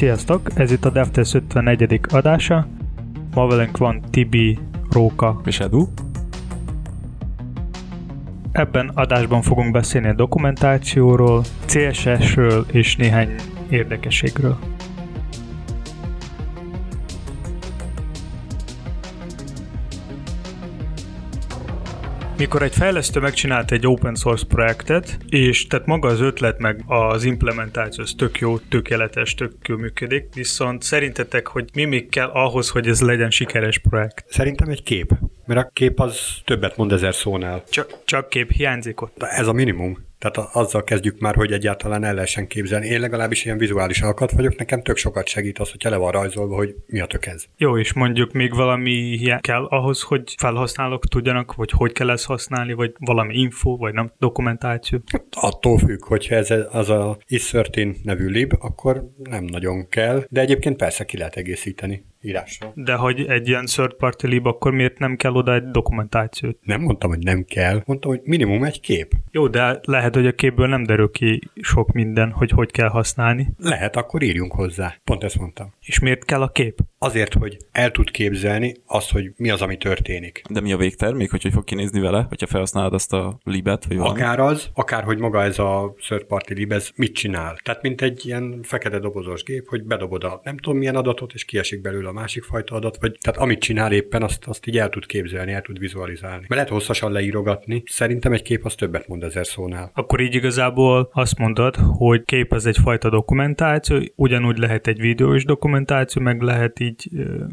Sziasztok! Ez itt a DevTest 51. adása. Ma velünk van Tibi, Róka és Edu. Ebben adásban fogunk beszélni a dokumentációról, CSS-ről és néhány érdekességről. Mikor egy fejlesztő megcsinált egy open source projektet, és tehát maga az ötlet meg az implementáció az tök jó, tökéletes, tök jó működik, viszont szerintetek, hogy mi még kell ahhoz, hogy ez legyen sikeres projekt? Szerintem egy kép, mert a kép az többet mond ezer szónál. Csak, csak kép hiányzik ott. Ez a minimum. Tehát azzal kezdjük már, hogy egyáltalán el lehessen képzelni. Én legalábbis ilyen vizuális alkat vagyok, nekem tök sokat segít az, hogyha le van rajzolva, hogy mi a tök ez. Jó, és mondjuk még valami kell ahhoz, hogy felhasználók tudjanak, hogy hogy kell ezt használni, vagy valami info, vagy nem dokumentáció? Hát attól függ, hogyha ez az a is13 nevű lib, akkor nem nagyon kell, de egyébként persze ki lehet egészíteni írásra. De hogy egy ilyen third party lib, akkor miért nem kell oda egy dokumentációt? Nem mondtam, hogy nem kell, mondtam, hogy minimum egy kép. Jó, de lehet, hogy a képből nem derül ki sok minden, hogy hogy kell használni. Lehet, akkor írjunk hozzá. Pont ezt mondtam. És miért kell a kép? Azért, hogy el tud képzelni azt, hogy mi az, ami történik. De mi a végtermék, hogy hogy fog kinézni vele, hogyha felhasználod azt a libet, vagy valami? Akár az, akár hogy maga ez a third party lib, ez mit csinál. Tehát mint egy ilyen fekete dobozos gép, hogy bedobod a nem tudom milyen adatot, és kiesik belőle a másik fajta adat, vagy tehát amit csinál éppen, azt, azt így el tud képzelni, el tud vizualizálni. Mert lehet hosszasan leírogatni. Szerintem egy kép az többet mond ezer szónál. Akkor így igazából azt mondod, hogy kép az egyfajta dokumentáció, ugyanúgy lehet egy videós dokumentáció, meg lehet így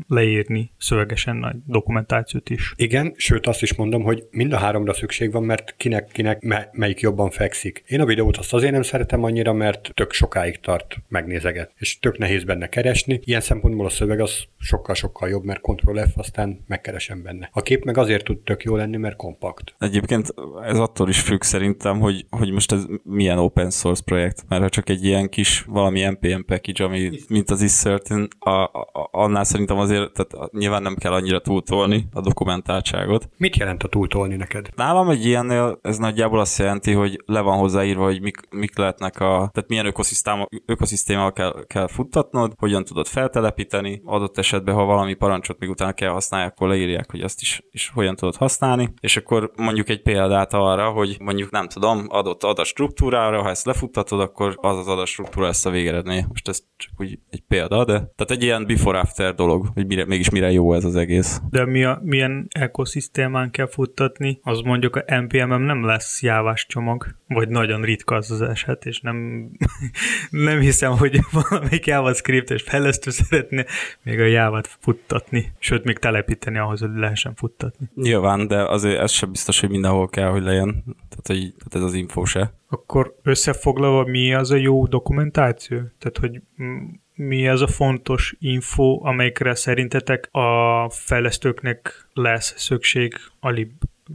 leírni szövegesen nagy dokumentációt is. Igen, sőt azt is mondom, hogy mind a háromra szükség van, mert kinek, kinek me- melyik jobban fekszik. Én a videót azt azért nem szeretem annyira, mert tök sokáig tart megnézeget, és tök nehéz benne keresni. Ilyen szempontból a szöveg az sokkal-sokkal jobb, mert Ctrl F, aztán megkeresem benne. A kép meg azért tud tök jó lenni, mert kompakt. Egyébként ez attól is függ szerintem, hogy, hogy most ez milyen open source projekt, mert ha csak egy ilyen kis valami NPM package, ami mint az is certain, a, a, annál szerintem azért, tehát nyilván nem kell annyira túltolni a dokumentáltságot. Mit jelent a túltolni neked? Nálam egy ilyennél ez nagyjából azt jelenti, hogy le van hozzáírva, hogy mik, mik lehetnek a, tehát milyen ökoszisztéma, ökoszisztémával kell, kell futtatnod, hogyan tudod feltelepíteni, adott esetben, ha valami parancsot még utána kell használni, akkor leírják, hogy azt is, is hogyan tudod használni, és akkor mondjuk egy példát arra, hogy mondjuk nem tudom, adott adatstruktúrára, ha ezt lefuttatod, akkor az az adatstruktúra lesz a végeredmény. Most ez csak úgy egy példa, de tehát egy ilyen before-after dolog, hogy mire, mégis mire jó ez az egész. De mi a, milyen ekoszisztémán kell futtatni, az mondjuk a NPM-em nem lesz jávás csomag, vagy nagyon ritka az az eset, és nem, nem hiszem, hogy valamelyik JavaScript és fejlesztő szeretne még a jávát futtatni, sőt, még telepíteni ahhoz, hogy lehessen futtatni. Nyilván, de azért ez sem biztos, hogy mindenhol kell, hogy legyen. Tehát, hogy, tehát ez az info se. Akkor összefoglalva, mi az a jó dokumentáció? Tehát, hogy mi az a fontos info, amelyikre szerintetek a fejlesztőknek lesz szükség a lib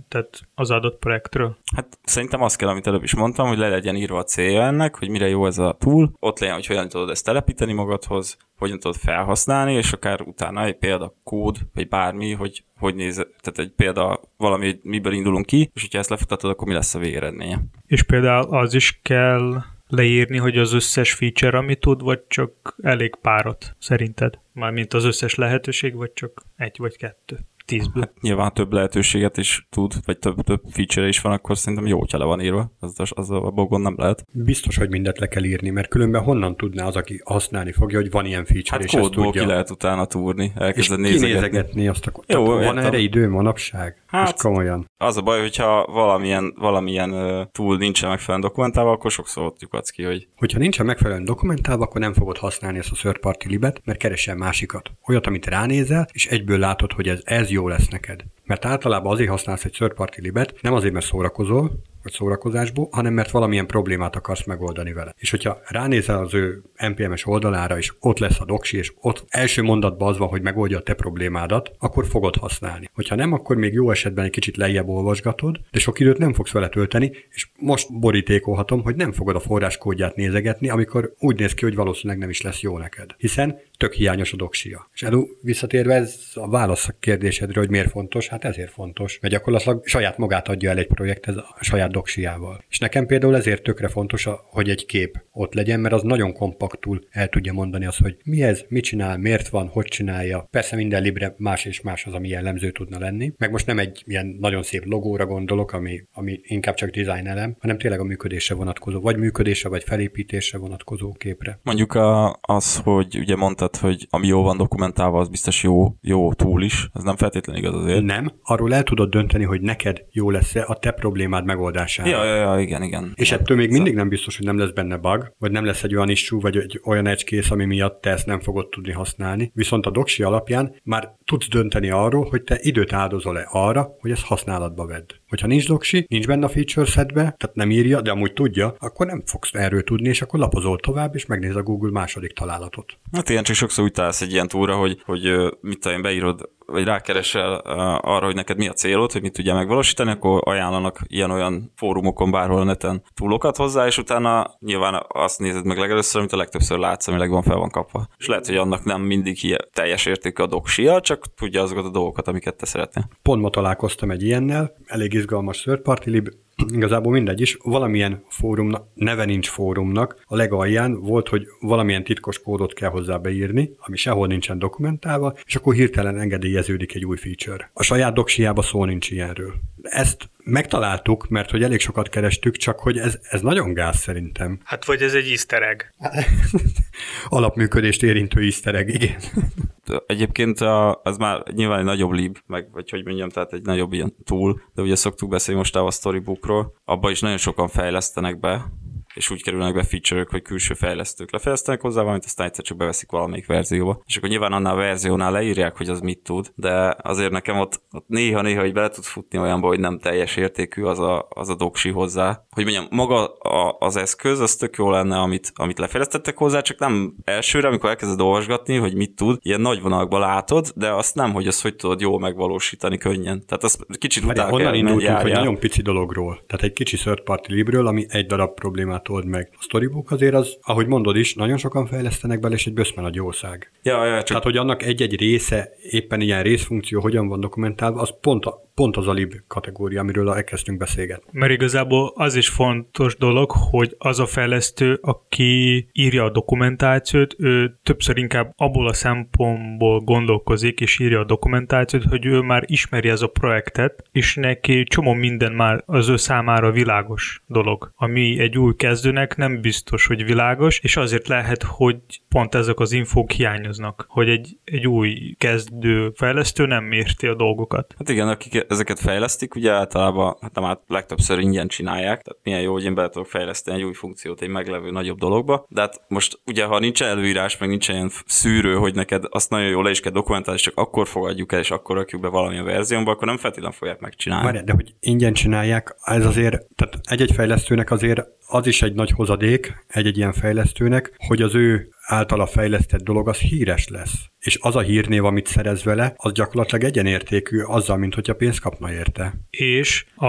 tehát az adott projektről? Hát szerintem azt kell, amit előbb is mondtam, hogy le legyen írva a célja ennek, hogy mire jó ez a tool, ott legyen, hogy hogyan tudod ezt telepíteni magadhoz, hogyan tudod felhasználni, és akár utána egy példa kód, vagy bármi, hogy hogy néz, tehát egy példa valami, hogy miből indulunk ki, és hogyha ezt lefutatod, akkor mi lesz a végeredménye. És például az is kell leírni, hogy az összes feature, amit tud, vagy csak elég párat szerinted? Mármint az összes lehetőség, vagy csak egy vagy kettő? Tízből. Hát nyilván több lehetőséget is tud, vagy több, több feature is van, akkor szerintem jó, hogyha le van írva. Az, az, az a bogon nem lehet. Biztos, hogy mindet le kell írni, mert különben honnan tudná az, aki használni fogja, hogy van ilyen feature, hát és ezt tudja. ki lehet utána túrni, elkezded nézegetni. azt a... Jó, van értem. erre idő manapság? Hát, Most komolyan. Az a baj, hogyha valamilyen, valamilyen uh, tool nincsen megfelelően dokumentálva, akkor sokszor ott lyukadsz ki, hogy... Hogyha nincsen megfelelően dokumentálva, akkor nem fogod használni ezt a third party libet, mert keresel másikat. Olyat, amit ránézel, és egyből látod, hogy ez, ez jó lesz neked. Mert általában azért használsz egy third party libet, nem azért, mert szórakozol, vagy szórakozásból, hanem mert valamilyen problémát akarsz megoldani vele. És hogyha ránézel az ő NPM-es oldalára, és ott lesz a doksi, és ott első mondatban az van, hogy megoldja a te problémádat, akkor fogod használni. Hogyha nem, akkor még jó esetben egy kicsit lejjebb olvasgatod, de sok időt nem fogsz vele tölteni, és most borítékolhatom, hogy nem fogod a forráskódját nézegetni, amikor úgy néz ki, hogy valószínűleg nem is lesz jó neked. Hiszen tök hiányos a doksia. És Edu, visszatérve ez a válasz a kérdésedre, hogy miért fontos, hát ezért fontos, mert gyakorlatilag saját magát adja el egy projekt ez a saját doksiával. És nekem például ezért tökre fontos, hogy egy kép ott legyen, mert az nagyon kompaktul el tudja mondani azt, hogy mi ez, mit csinál, miért van, hogy csinálja. Persze minden libre más és más az, ami jellemző tudna lenni. Meg most nem egy ilyen nagyon szép logóra gondolok, ami, ami inkább csak design elem, hanem tényleg a működésre vonatkozó, vagy működésre, vagy felépítésre vonatkozó képre. Mondjuk a, az, hogy ugye mondtad, hogy ami jó van dokumentálva, az biztos jó, jó túl is. Ez nem feltétlenül igaz azért. Nem. Arról el tudod dönteni, hogy neked jó lesz-e a te problémád megoldására. Ja, ja, ja, igen, igen. És ettől még mindig nem biztos, hogy nem lesz benne bug, vagy nem lesz egy olyan issue, vagy egy olyan egy kész, ami miatt te ezt nem fogod tudni használni. Viszont a doksi alapján már tudsz dönteni arról, hogy te időt áldozol-e arra, hogy ezt használatba vedd. Hogyha nincs doksi, nincs benne a feature setbe, tehát nem írja, de amúgy tudja, akkor nem fogsz erről tudni, és akkor lapozol tovább, és megnéz a Google második találatot. Hát ilyen csak sokszor úgy találsz egy ilyen túra, hogy, hogy mit tudom, beírod vagy rákeresel arra, hogy neked mi a célod, hogy mit tudja megvalósítani, akkor ajánlanak ilyen-olyan fórumokon bárhol a neten túlokat hozzá, és utána nyilván azt nézed meg legelőször, amit a legtöbbször látsz, ami legvan fel van kapva. És lehet, hogy annak nem mindig ilyen teljes értékű a doksia, csak tudja azokat a dolgokat, amiket te szeretnél. Pont ma találkoztam egy ilyennel, elég izgalmas third party lib, igazából mindegy is, valamilyen fórumnak, neve nincs fórumnak, a legalján volt, hogy valamilyen titkos kódot kell hozzá beírni, ami sehol nincsen dokumentálva, és akkor hirtelen engedélyeződik egy új feature. A saját doksiába szó nincs ilyenről. Ezt megtaláltuk, mert hogy elég sokat kerestük, csak hogy ez, ez nagyon gáz szerintem. Hát vagy ez egy easter egg. Alapműködést érintő easter egg, igen. Egyébként a, az már nyilván egy nagyobb lib, meg vagy hogy mondjam, tehát egy nagyobb ilyen tool, de ugye szoktuk beszélni most a Storybookról, abban is nagyon sokan fejlesztenek be, és úgy kerülnek be feature hogy külső fejlesztők lefejlesztenek hozzá valamit, aztán egyszer csak beveszik valamelyik verzióba. És akkor nyilván annál a verziónál leírják, hogy az mit tud, de azért nekem ott, ott néha-néha, hogy bele tud futni olyanba, hogy nem teljes értékű az a, az a doksi hozzá. Hogy mondjam, maga a, az eszköz, az tök jó lenne, amit, amit lefejlesztettek hozzá, csak nem elsőre, amikor elkezded olvasgatni, hogy mit tud, ilyen nagy vonalakban látod, de azt nem, hogy azt hogy tudod jól megvalósítani könnyen. Tehát az kicsit utána onnan indultunk, hogy nagyon pici dologról, tehát egy kicsi third party libről, ami egy darab problémát old meg. A Storybook azért az, ahogy mondod is, nagyon sokan fejlesztenek bele, és egy böszme nagy jószág. Ja, ja, csak... Tehát, hogy annak egy-egy része, éppen ilyen részfunkció hogyan van dokumentálva, az pont, a, pont az a lib kategória, amiről elkezdtünk beszélgetni. Mert igazából az is fontos dolog, hogy az a fejlesztő, aki írja a dokumentációt, ő többször inkább abból a szempontból gondolkozik, és írja a dokumentációt, hogy ő már ismeri ez a projektet, és neki csomó minden már az ő számára világos dolog, ami egy új kezdőnek nem biztos, hogy világos, és azért lehet, hogy pont ezek az infók hiányoznak, hogy egy, egy új kezdő fejlesztő nem érti a dolgokat. Hát igen, akik ezeket fejlesztik, ugye általában, hát nem át legtöbbször ingyen csinálják, tehát milyen jó, hogy én be tudok fejleszteni egy új funkciót egy meglevő nagyobb dologba, de hát most ugye, ha nincs előírás, meg nincs ilyen szűrő, hogy neked azt nagyon jól le is kell dokumentálni, és csak akkor fogadjuk el, és akkor rakjuk be valamilyen verzióba, akkor nem feltétlenül fogják megcsinálni. Várj, de hogy ingyen csinálják, ez azért, tehát egy-egy fejlesztőnek azért az is egy nagy hozadék egy-egy ilyen fejlesztőnek, hogy az ő általa fejlesztett dolog az híres lesz és az a hírnév, amit szerez vele, az gyakorlatilag egyenértékű azzal, mint hogyha pénzt kapna érte. És a,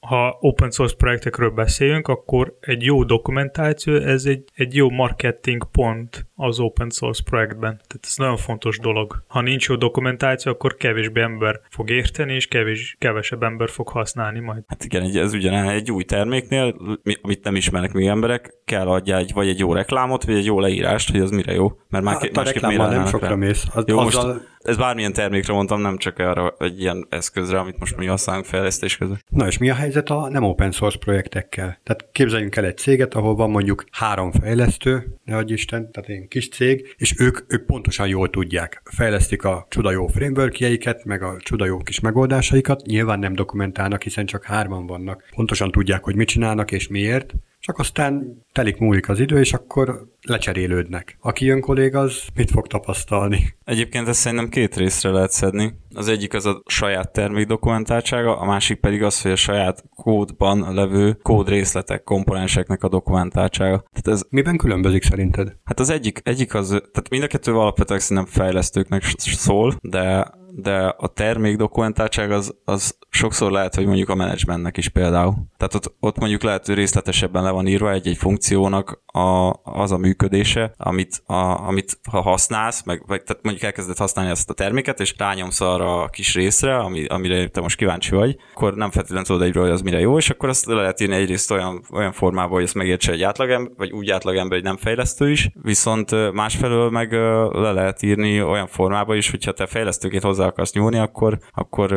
ha open source projektekről beszélünk, akkor egy jó dokumentáció, ez egy, egy jó marketing pont az open source projektben. Tehát ez nagyon fontos dolog. Ha nincs jó dokumentáció, akkor kevésbé ember fog érteni, és kevés, kevesebb ember fog használni majd. Hát igen, ez ugyanán egy új terméknél, amit nem ismernek még emberek, kell adja egy, vagy egy jó reklámot, vagy egy jó leírást, hogy az mire jó. Mert már hát, másképp nem sok sokra mész. Az, Jó, azzal... most ez bármilyen termékre mondtam, nem csak arra egy ilyen eszközre, amit most mi használunk fejlesztés közben. Na és mi a helyzet a nem open source projektekkel? Tehát képzeljünk el egy céget, ahol van mondjuk három fejlesztő, ne adj Isten, tehát egy kis cég, és ők, ők pontosan jól tudják. Fejlesztik a csuda jó frameworkjeiket, meg a csuda jó kis megoldásaikat, nyilván nem dokumentálnak, hiszen csak hárman vannak. Pontosan tudják, hogy mit csinálnak és miért, csak aztán telik múlik az idő, és akkor lecserélődnek. Aki jön kollég, az mit fog tapasztalni? Egyébként ezt szerintem két részre lehet szedni. Az egyik az a saját termék dokumentáltsága, a másik pedig az, hogy a saját kódban levő kódrészletek, komponenseknek a dokumentáltsága. Tehát ez, Miben különbözik szerinted? hát az egyik, egyik az, tehát mind a kettő alapvetően szerintem fejlesztőknek szól, de de a termék dokumentáltság az, az sokszor lehet, hogy mondjuk a menedzsmentnek is például. Tehát ott, ott mondjuk lehet, hogy részletesebben le van írva egy-egy funkciónak a, az a működése, amit, a, amit ha használsz, meg, vagy tehát mondjuk elkezded használni ezt a terméket, és rányomsz arra a kis részre, ami, amire te most kíváncsi vagy, akkor nem feltétlenül tudod egyről, hogy az mire jó, és akkor azt le lehet írni egyrészt olyan, olyan formában, hogy ezt megértse egy átlagember, vagy úgy átlagember, hogy nem fejlesztő is, viszont másfelől meg le lehet írni olyan formában is, hogyha te fejlesztőként hozzá akarsz nyúlni, akkor, akkor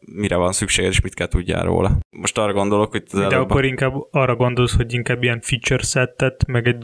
mire van szükség, és mit kell tudjál róla. Most arra gondolok, hogy... De előbb... akkor inkább arra gondolsz, hogy inkább ilyen feature settet, meg egy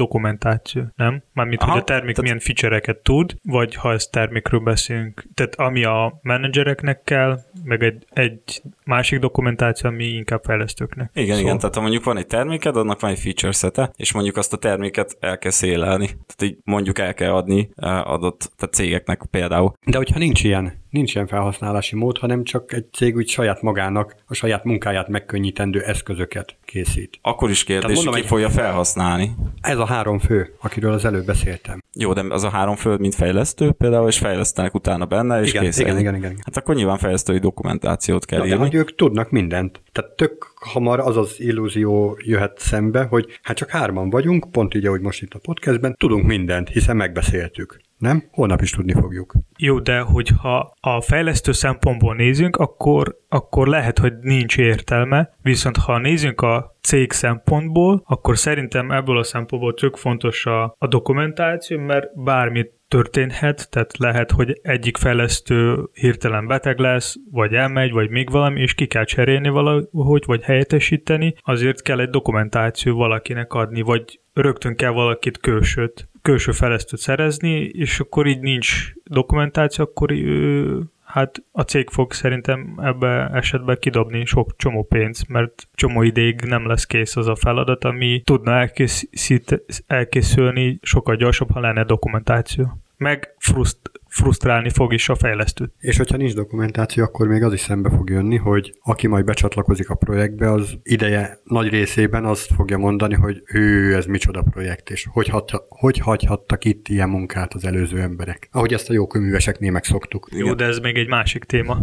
dokumentáció, nem? Mármint, Aha, hogy a termék tehát... milyen feature-eket tud, vagy ha ezt termékről beszélünk. Tehát ami a menedzsereknek kell, meg egy, egy másik dokumentáció, ami inkább fejlesztőknek. Igen, szóval. igen, tehát ha mondjuk van egy terméked, annak van egy feature sete, és mondjuk azt a terméket el kell szélelni. Tehát így mondjuk el kell adni adott tehát cégeknek például. De hogyha nincs ilyen, nincs ilyen felhasználási mód, hanem csak egy cég úgy saját magának a saját munkáját megkönnyítendő eszközöket készít. Akkor is kérdés, mondom, ki fogja felhasználni. Ez a három fő, akiről az előbb beszéltem. Jó, de az a három fő, mint fejlesztő például, és fejlesztenek utána benne, és igen, kész. Igen, igen, igen, igen. Hát akkor nyilván fejlesztői dokumentációt kell Na, írni. De ők tudnak mindent. Tehát tök hamar az az illúzió jöhet szembe, hogy hát csak hárman vagyunk, pont így, ahogy most itt a podcastben, tudunk mindent, hiszen megbeszéltük. Nem? Holnap is tudni fogjuk. Jó, de hogyha a fejlesztő szempontból nézünk, akkor, akkor lehet, hogy nincs értelme, viszont ha nézünk a cég szempontból, akkor szerintem ebből a szempontból tök fontos a, a dokumentáció, mert bármit történhet, tehát lehet, hogy egyik fejlesztő hirtelen beteg lesz, vagy elmegy, vagy még valami, és ki kell cserélni valahogy, vagy helyettesíteni, azért kell egy dokumentáció valakinek adni, vagy rögtön kell valakit külsőt, külső fejlesztőt szerezni, és akkor így nincs dokumentáció, akkor ő, hát a cég fog szerintem ebbe esetben kidobni sok csomó pénz, mert csomó ideig nem lesz kész az a feladat, ami tudna elkészít, elkészülni sokkal gyorsabb, ha lenne dokumentáció. Meg fruszt, frusztrálni fog is a fejlesztőt. És hogyha nincs dokumentáció, akkor még az is szembe fog jönni, hogy aki majd becsatlakozik a projektbe, az ideje nagy részében azt fogja mondani, hogy ő, ez micsoda projekt, és hogy, hagyha, hogy hagyhattak itt ilyen munkát az előző emberek. Ahogy ezt a jó köműveseknél megszoktuk. Jó, de ez még egy másik téma.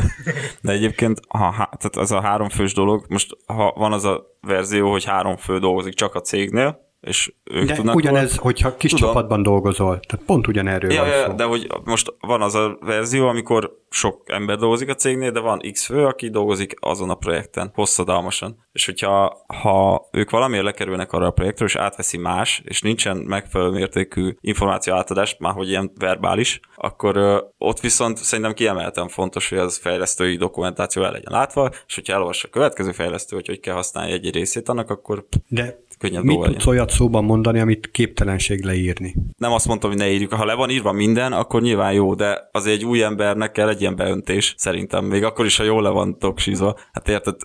de egyébként, ha, tehát az a három fős dolog, most ha van az a verzió, hogy három fő dolgozik csak a cégnél, és ők de tudnak ugyanez, volna. hogyha kis Tudom. csapatban dolgozol, tehát pont ugyanerről ja, van ja, szó. De hogy most van az a verzió, amikor sok ember dolgozik a cégnél, de van X fő, aki dolgozik azon a projekten, hosszadalmasan. És hogyha ha ők valamiért lekerülnek arra a projektről, és átveszi más, és nincsen megfelelő mértékű információ átadás, már hogy ilyen verbális, akkor ö, ott viszont szerintem kiemelten fontos, hogy az fejlesztői dokumentáció el legyen látva, és hogyha elolvassa a következő fejlesztő, hogy hogy kell használni egy részét annak, akkor de könnyebb Mit tudsz olyat szóban mondani, amit képtelenség leírni? Nem azt mondtam, hogy ne írjuk. Ha le van írva minden, akkor nyilván jó, de az egy új embernek kell egy ilyen beöntés, szerintem. Még akkor is, ha jól le van toksizva. Hát érted,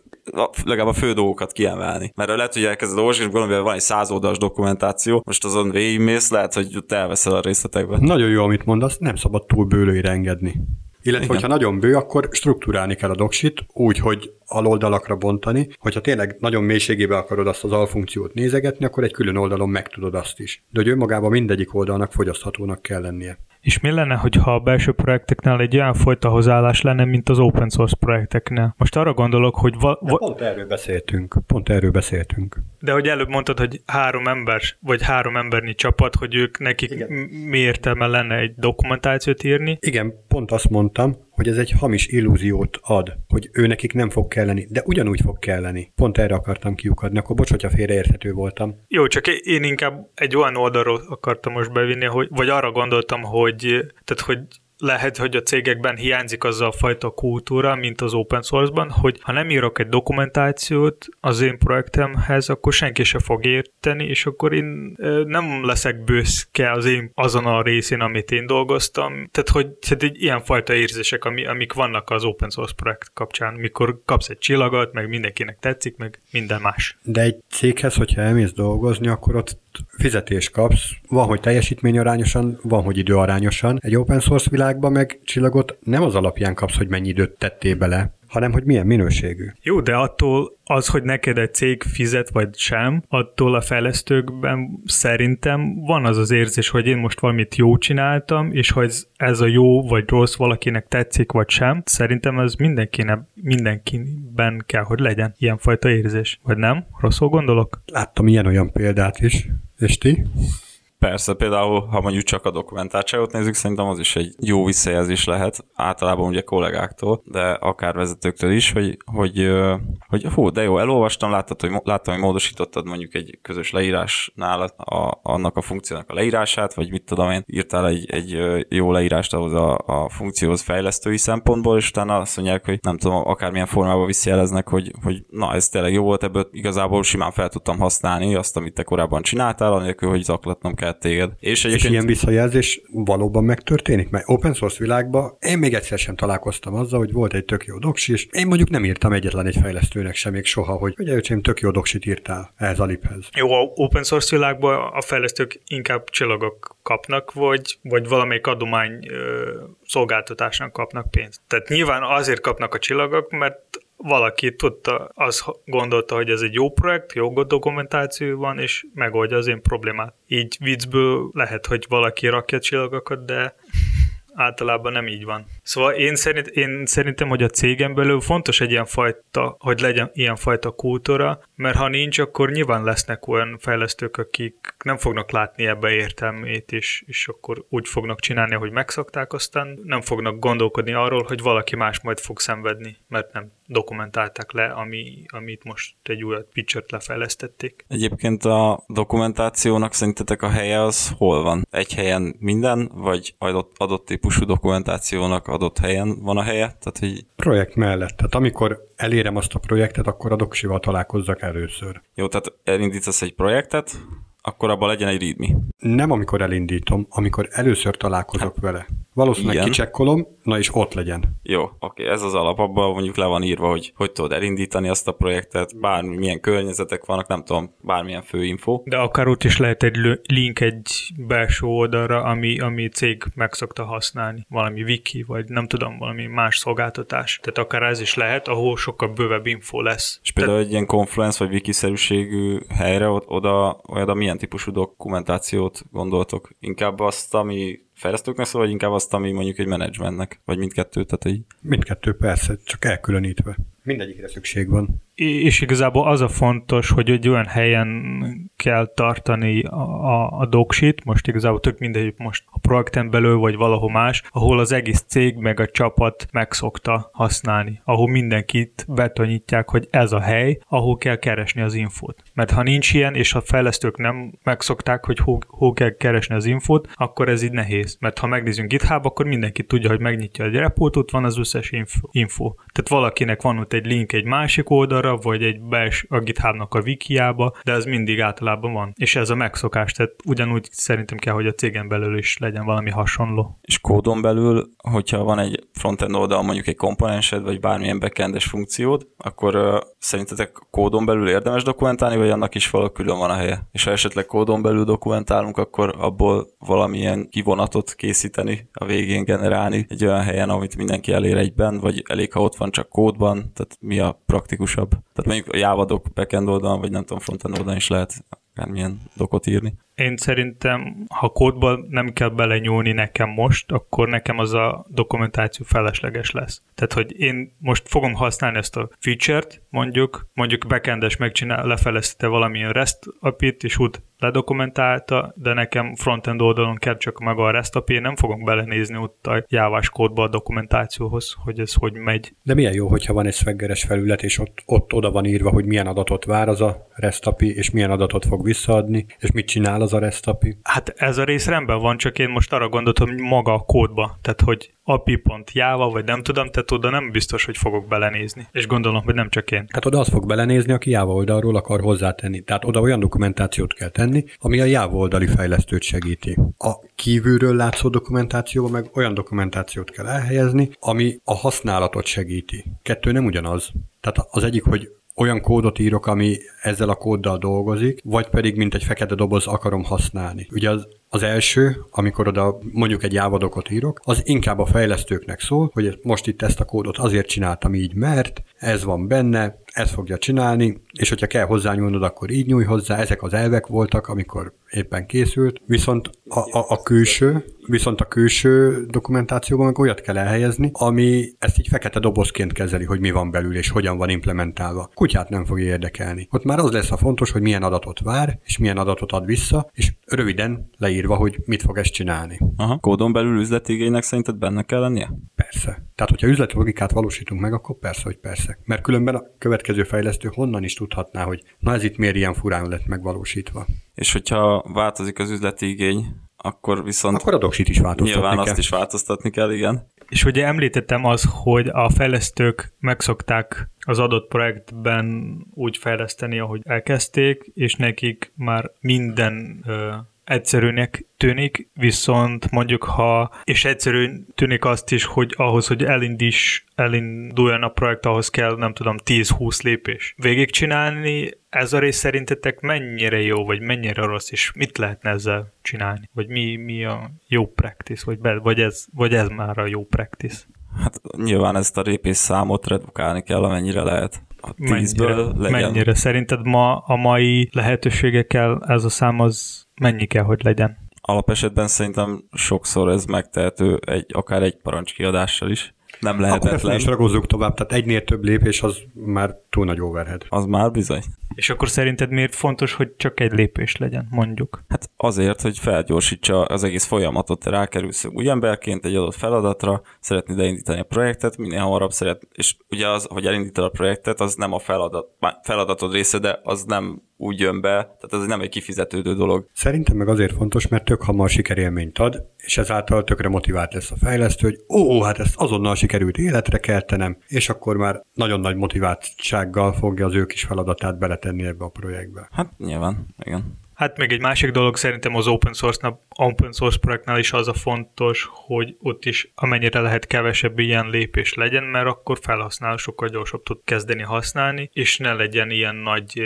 legalább a fő dolgokat kiemelni. Mert lehet, hogy elkezded olvasni, és valamivel van egy száz oldalas dokumentáció, most azon végigmész, lehet, hogy te elveszel a részletekbe. Nagyon jó, amit mondasz, nem szabad túl bőlőire engedni. Illetve, Igen. hogyha nagyon bő, akkor struktúrálni kell a doksit, úgy, hogy aloldalakra bontani. Hogyha tényleg nagyon mélységébe akarod azt az alfunkciót nézegetni, akkor egy külön oldalon megtudod azt is. De hogy önmagában mindegyik oldalnak fogyaszthatónak kell lennie. És mi lenne, hogyha a belső projekteknél egy olyan fajta hozzáállás lenne, mint az open source projekteknél? Most arra gondolok, hogy... Va- va- pont erről beszéltünk. Pont erről beszéltünk. De hogy előbb mondtad, hogy három ember, vagy három embernyi csapat, hogy ők nekik Igen. mi értelme lenne egy dokumentációt írni? Igen, pont azt mondtam, hogy ez egy hamis illúziót ad, hogy ő nekik nem fog kelleni, de ugyanúgy fog kelleni. Pont erre akartam kiukadni, akkor bocs, hogyha félreérthető voltam. Jó, csak én inkább egy olyan oldalról akartam most bevinni, hogy, vagy arra gondoltam, hogy, tehát, hogy lehet, hogy a cégekben hiányzik az a fajta kultúra, mint az open source-ban, hogy ha nem írok egy dokumentációt az én projektemhez, akkor senki se fog érteni, és akkor én nem leszek büszke az én azon a részén, amit én dolgoztam. Tehát, hogy tehát egy ilyen fajta érzések, ami, amik vannak az open source projekt kapcsán, mikor kapsz egy csillagot, meg mindenkinek tetszik, meg minden más. De egy céghez, hogyha elmész dolgozni, akkor ott fizetést kapsz, van, hogy teljesítményarányosan, van, hogy időarányosan. Egy open source világban meg csillagot nem az alapján kapsz, hogy mennyi időt tettél bele, hanem hogy milyen minőségű. Jó, de attól az, hogy neked egy cég fizet vagy sem, attól a fejlesztőkben szerintem van az az érzés, hogy én most valamit jó csináltam, és hogy ez a jó vagy rossz valakinek tetszik vagy sem, szerintem ez mindenkinek, mindenkiben kell, hogy legyen ilyenfajta érzés. Vagy nem? Rosszul gondolok? Láttam ilyen-olyan példát is. És ti? Persze, például, ha mondjuk csak a dokumentációt nézzük, szerintem az is egy jó visszajelzés lehet, általában ugye kollégáktól, de akár vezetőktől is, hogy, hogy, hogy hú, de jó, elolvastam, láttad, hogy, láttam, hogy módosítottad mondjuk egy közös leírásnál a, annak a funkciónak a leírását, vagy mit tudom én, írtál egy, egy jó leírást ahhoz a, a funkcióhoz fejlesztői szempontból, és utána azt mondják, hogy nem tudom, akármilyen formában visszajeleznek, hogy, hogy na, ez tényleg jó volt, ebből igazából simán fel tudtam használni azt, amit te korábban csináltál, anélkül, hogy zaklatnom kell kell téged. És, egyébként... és ilyen visszajelzés valóban megtörténik? Mert open source világban én még egyszer sem találkoztam azzal, hogy volt egy tök jó doksi, és én mondjuk nem írtam egyetlen egy fejlesztőnek sem még soha, hogy ugye öcsém, tök jó doksit írtál ehhez a liphez. Jó, a open source világban a fejlesztők inkább csillagok kapnak, vagy, vagy valamelyik adomány ö, szolgáltatásnak kapnak pénzt. Tehát nyilván azért kapnak a csillagok, mert valaki tudta, az gondolta, hogy ez egy jó projekt, jó dokumentáció van, és megoldja az én problémát. Így viccből lehet, hogy valaki rakja csillagokat, de általában nem így van. Szóval én, szerint, én szerintem, hogy a cégen belül fontos egy ilyen fajta, hogy legyen ilyen fajta kultúra, mert ha nincs, akkor nyilván lesznek olyan fejlesztők, akik nem fognak látni ebbe értelmét, és, és akkor úgy fognak csinálni, hogy megszokták, aztán nem fognak gondolkodni arról, hogy valaki más majd fog szenvedni, mert nem dokumentálták le, ami, amit most egy új pitchert lefejlesztették. Egyébként a dokumentációnak szerintetek a helye az hol van? Egy helyen minden, vagy adott, adott típusú dokumentációnak adott helyen van a helye? Tehát, hogy... Projekt mellett. Tehát amikor elérem azt a projektet, akkor a doksival találkozzak először. Jó, tehát elindítasz egy projektet, akkor abban legyen egy readme. Nem amikor elindítom, amikor először találkozok hát, vele. Valószínűleg igen. kicsekkolom, na és ott legyen. Jó, oké, ez az alap, abban mondjuk le van írva, hogy hogy tudod elindítani azt a projektet, bármi, milyen környezetek vannak, nem tudom, bármilyen főinfo. De akár ott is lehet egy link egy belső oldalra, ami, ami cég meg szokta használni, valami wiki, vagy nem tudom, valami más szolgáltatás. Tehát akár ez is lehet, ahol sokkal bővebb info lesz. És például Tehát... egy ilyen Confluence vagy wiki-szerűségű helyre, oda, oda milyen típusú dokumentációt gondoltok? Inkább azt, ami fejlesztőknek szól, vagy inkább azt, ami mondjuk egy menedzsmentnek, vagy mindkettő, tehát így? Mindkettő persze, csak elkülönítve. Mindegyikre szükség van és igazából az a fontos, hogy egy olyan helyen kell tartani a, a, a doksit, most igazából tök mindegy, most a projekten belül vagy valahol más, ahol az egész cég meg a csapat megszokta használni, ahol mindenkit betonyítják, hogy ez a hely, ahol kell keresni az infót. Mert ha nincs ilyen, és a fejlesztők nem megszokták, hogy hol, hol kell keresni az infót, akkor ez így nehéz. Mert ha megnézzünk GitHub, akkor mindenki tudja, hogy megnyitja egy repót, ott van az összes info. info. Tehát valakinek van ott egy link egy másik oldalra, vagy egy bels a GitHubnak a wikiába, de ez mindig általában van. És ez a megszokás, tehát ugyanúgy szerintem kell, hogy a cégen belül is legyen valami hasonló. És kódon belül, hogyha van egy frontend oldal, mondjuk egy komponensed, vagy bármilyen backendes funkciód, akkor uh, szerintetek kódon belül érdemes dokumentálni, vagy annak is valahol külön van a helye? És ha esetleg kódon belül dokumentálunk, akkor abból valamilyen kivonatot készíteni, a végén generálni egy olyan helyen, amit mindenki elér egyben, vagy elég, ha ott van csak kódban, tehát mi a praktikusabb? Tehát mondjuk doc backend oldalon, vagy nem tudom, frontend oldalon is lehet akármilyen dokot írni. Én szerintem, ha kódba nem kell belenyúlni nekem most, akkor nekem az a dokumentáció felesleges lesz. Tehát, hogy én most fogom használni ezt a feature-t, mondjuk, mondjuk backendes megcsinál, lefelezte valamilyen REST API-t, és úgy ledokumentálta, de nekem frontend oldalon kell csak maga a REST API, nem fogom belenézni ott a jávás kódba a dokumentációhoz, hogy ez hogy megy. De milyen jó, hogyha van egy swaggeres felület, és ott, ott oda van írva, hogy milyen adatot vár az a REST API, és milyen adatot fog visszaadni, és mit csinál a REST API. Hát ez a rész rendben van, csak én most arra gondoltam, hogy maga a kódba, tehát hogy api.java, vagy nem tudom, tehát oda nem biztos, hogy fogok belenézni. És gondolom, hogy nem csak én. Hát oda az fog belenézni, aki Java oldalról akar hozzátenni. Tehát oda olyan dokumentációt kell tenni, ami a Java oldali fejlesztőt segíti. A kívülről látszó dokumentációban meg olyan dokumentációt kell elhelyezni, ami a használatot segíti. Kettő nem ugyanaz. Tehát az egyik, hogy olyan kódot írok, ami ezzel a kóddal dolgozik, vagy pedig mint egy fekete doboz akarom használni. Ugye az az első, amikor oda mondjuk egy jávadokot írok, az inkább a fejlesztőknek szól, hogy most itt ezt a kódot azért csináltam így, mert ez van benne, ezt fogja csinálni, és hogyha kell hozzányúlnod, akkor így nyúj hozzá, ezek az elvek voltak, amikor éppen készült, viszont a, a, a külső, viszont a külső dokumentációban meg olyat kell elhelyezni, ami ezt így fekete dobozként kezeli, hogy mi van belül és hogyan van implementálva. Kutyát nem fogja érdekelni. Ott már az lesz a fontos, hogy milyen adatot vár, és milyen adatot ad vissza, és röviden leírva, hogy mit fog ezt csinálni. Aha. Kódon belül üzleti igénynek szerinted benne kell lennie? Persze. Tehát, hogyha üzleti logikát valósítunk meg, akkor persze, hogy persze. Mert különben a következő fejlesztő honnan is tudhatná, hogy na ez itt miért ilyen furán lett megvalósítva. És hogyha változik az üzleti igény, akkor viszont Akkor a doksit is változtatni nyilván kell. azt is változtatni kell, igen. És ugye említettem az, hogy a fejlesztők megszokták az adott projektben úgy fejleszteni, ahogy elkezdték, és nekik már minden ö, egyszerűnek tűnik, viszont mondjuk ha, és egyszerű tűnik azt is, hogy ahhoz, hogy elindíts, elinduljon a projekt, ahhoz kell, nem tudom, 10-20 lépés. Végigcsinálni, ez a rész szerintetek mennyire jó, vagy mennyire rossz, és mit lehetne ezzel csinálni? Vagy mi, mi a jó practice, vagy, be, vagy, ez, vagy ez már a jó practice? Hát nyilván ezt a lépés számot redukálni kell, amennyire lehet. A tízből mennyire, legyen. mennyire? Szerinted ma a mai lehetőségekkel ez a szám az mennyi kell, hogy legyen? Alapesetben szerintem sokszor ez megtehető egy, akár egy parancskiadással is. Nem Akkor ezt lehetetlen. is ragozzuk tovább, tehát egynél több lépés az már túl nagy overhead. Az már bizony. És akkor szerinted miért fontos, hogy csak egy lépés legyen, mondjuk? Hát azért, hogy felgyorsítsa az egész folyamatot, te rákerülsz új emberként egy adott feladatra, szeretnéd elindítani a projektet, minél hamarabb szeret, és ugye az, hogy elindítod a projektet, az nem a feladat, feladatod része, de az nem úgy jön be, tehát ez nem egy kifizetődő dolog. Szerintem meg azért fontos, mert tök hamar sikerélményt ad, és ezáltal tökre motivált lesz a fejlesztő, hogy ó, hát ezt azonnal sikerült életre keltenem, és akkor már nagyon nagy motiváltsággal fogja az ő kis feladatát beletenni ebbe a projektbe. Hát nyilván, igen. Hát még egy másik dolog szerintem az open source open source projektnál is az a fontos, hogy ott is amennyire lehet kevesebb ilyen lépés legyen, mert akkor felhasználó sokkal gyorsabb tud kezdeni használni, és ne legyen ilyen nagy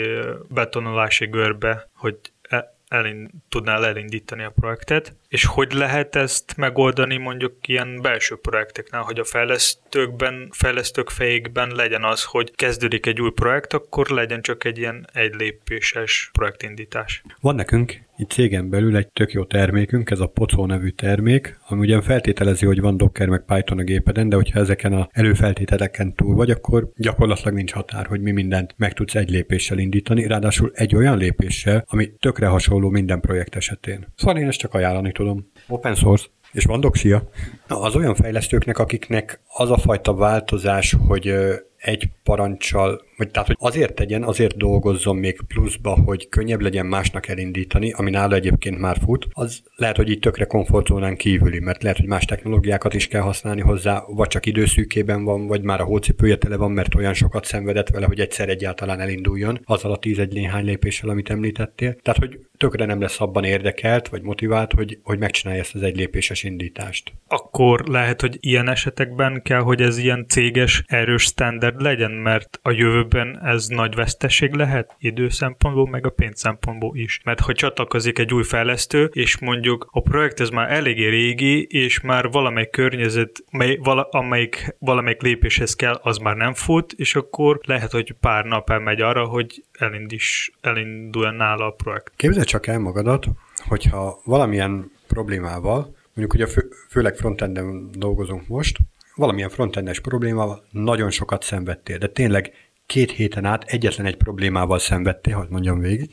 betonolási görbe, hogy e- elind, tudnál elindítani a projektet, és hogy lehet ezt megoldani mondjuk ilyen belső projekteknál, hogy a fejlesztőkben, fejlesztők fejékben legyen az, hogy kezdődik egy új projekt, akkor legyen csak egy ilyen egy lépéses projektindítás. Van nekünk itt cégen belül egy tök jó termékünk, ez a Pocó nevű termék, ami ugyan feltételezi, hogy van Docker meg Python a gépeden, de hogyha ezeken a előfeltételeken túl vagy, akkor gyakorlatilag nincs határ, hogy mi mindent meg tudsz egy lépéssel indítani, ráadásul egy olyan lépéssel, ami tökre hasonló minden projekt esetén. Szóval én ezt csak ajánlani tudom. Open source. És van doxia. Az olyan fejlesztőknek, akiknek az a fajta változás, hogy egy parancsal, vagy tehát, hogy azért tegyen, azért dolgozzon még pluszba, hogy könnyebb legyen másnak elindítani, ami nála egyébként már fut, az lehet, hogy így tökre komfortzónán kívüli, mert lehet, hogy más technológiákat is kell használni hozzá, vagy csak időszűkében van, vagy már a hócipője tele van, mert olyan sokat szenvedett vele, hogy egyszer egyáltalán elinduljon, azzal a tíz-egy néhány lépéssel, amit említettél. Tehát, hogy tökre nem lesz abban érdekelt, vagy motivált, hogy, hogy megcsinálja ezt az egy lépéses indítást. Akkor lehet, hogy ilyen esetekben kell, hogy ez ilyen céges, erős standard legyen, mert a jövőben ez nagy veszteség lehet idő szempontból, meg a pénz szempontból is. Mert ha csatlakozik egy új fejlesztő, és mondjuk a projekt ez már eléggé régi, és már valamelyik környezet, mely, vala, amelyik valamelyik lépéshez kell, az már nem fut, és akkor lehet, hogy pár nap elmegy arra, hogy elindis, elinduljon nála a projekt. Képzeld csak el magadat, hogyha valamilyen problémával, mondjuk ugye fő, főleg frontenden dolgozunk most, valamilyen frontendes problémával nagyon sokat szenvedtél, de tényleg két héten át egyetlen egy problémával szenvedtél, hogy mondjam végig,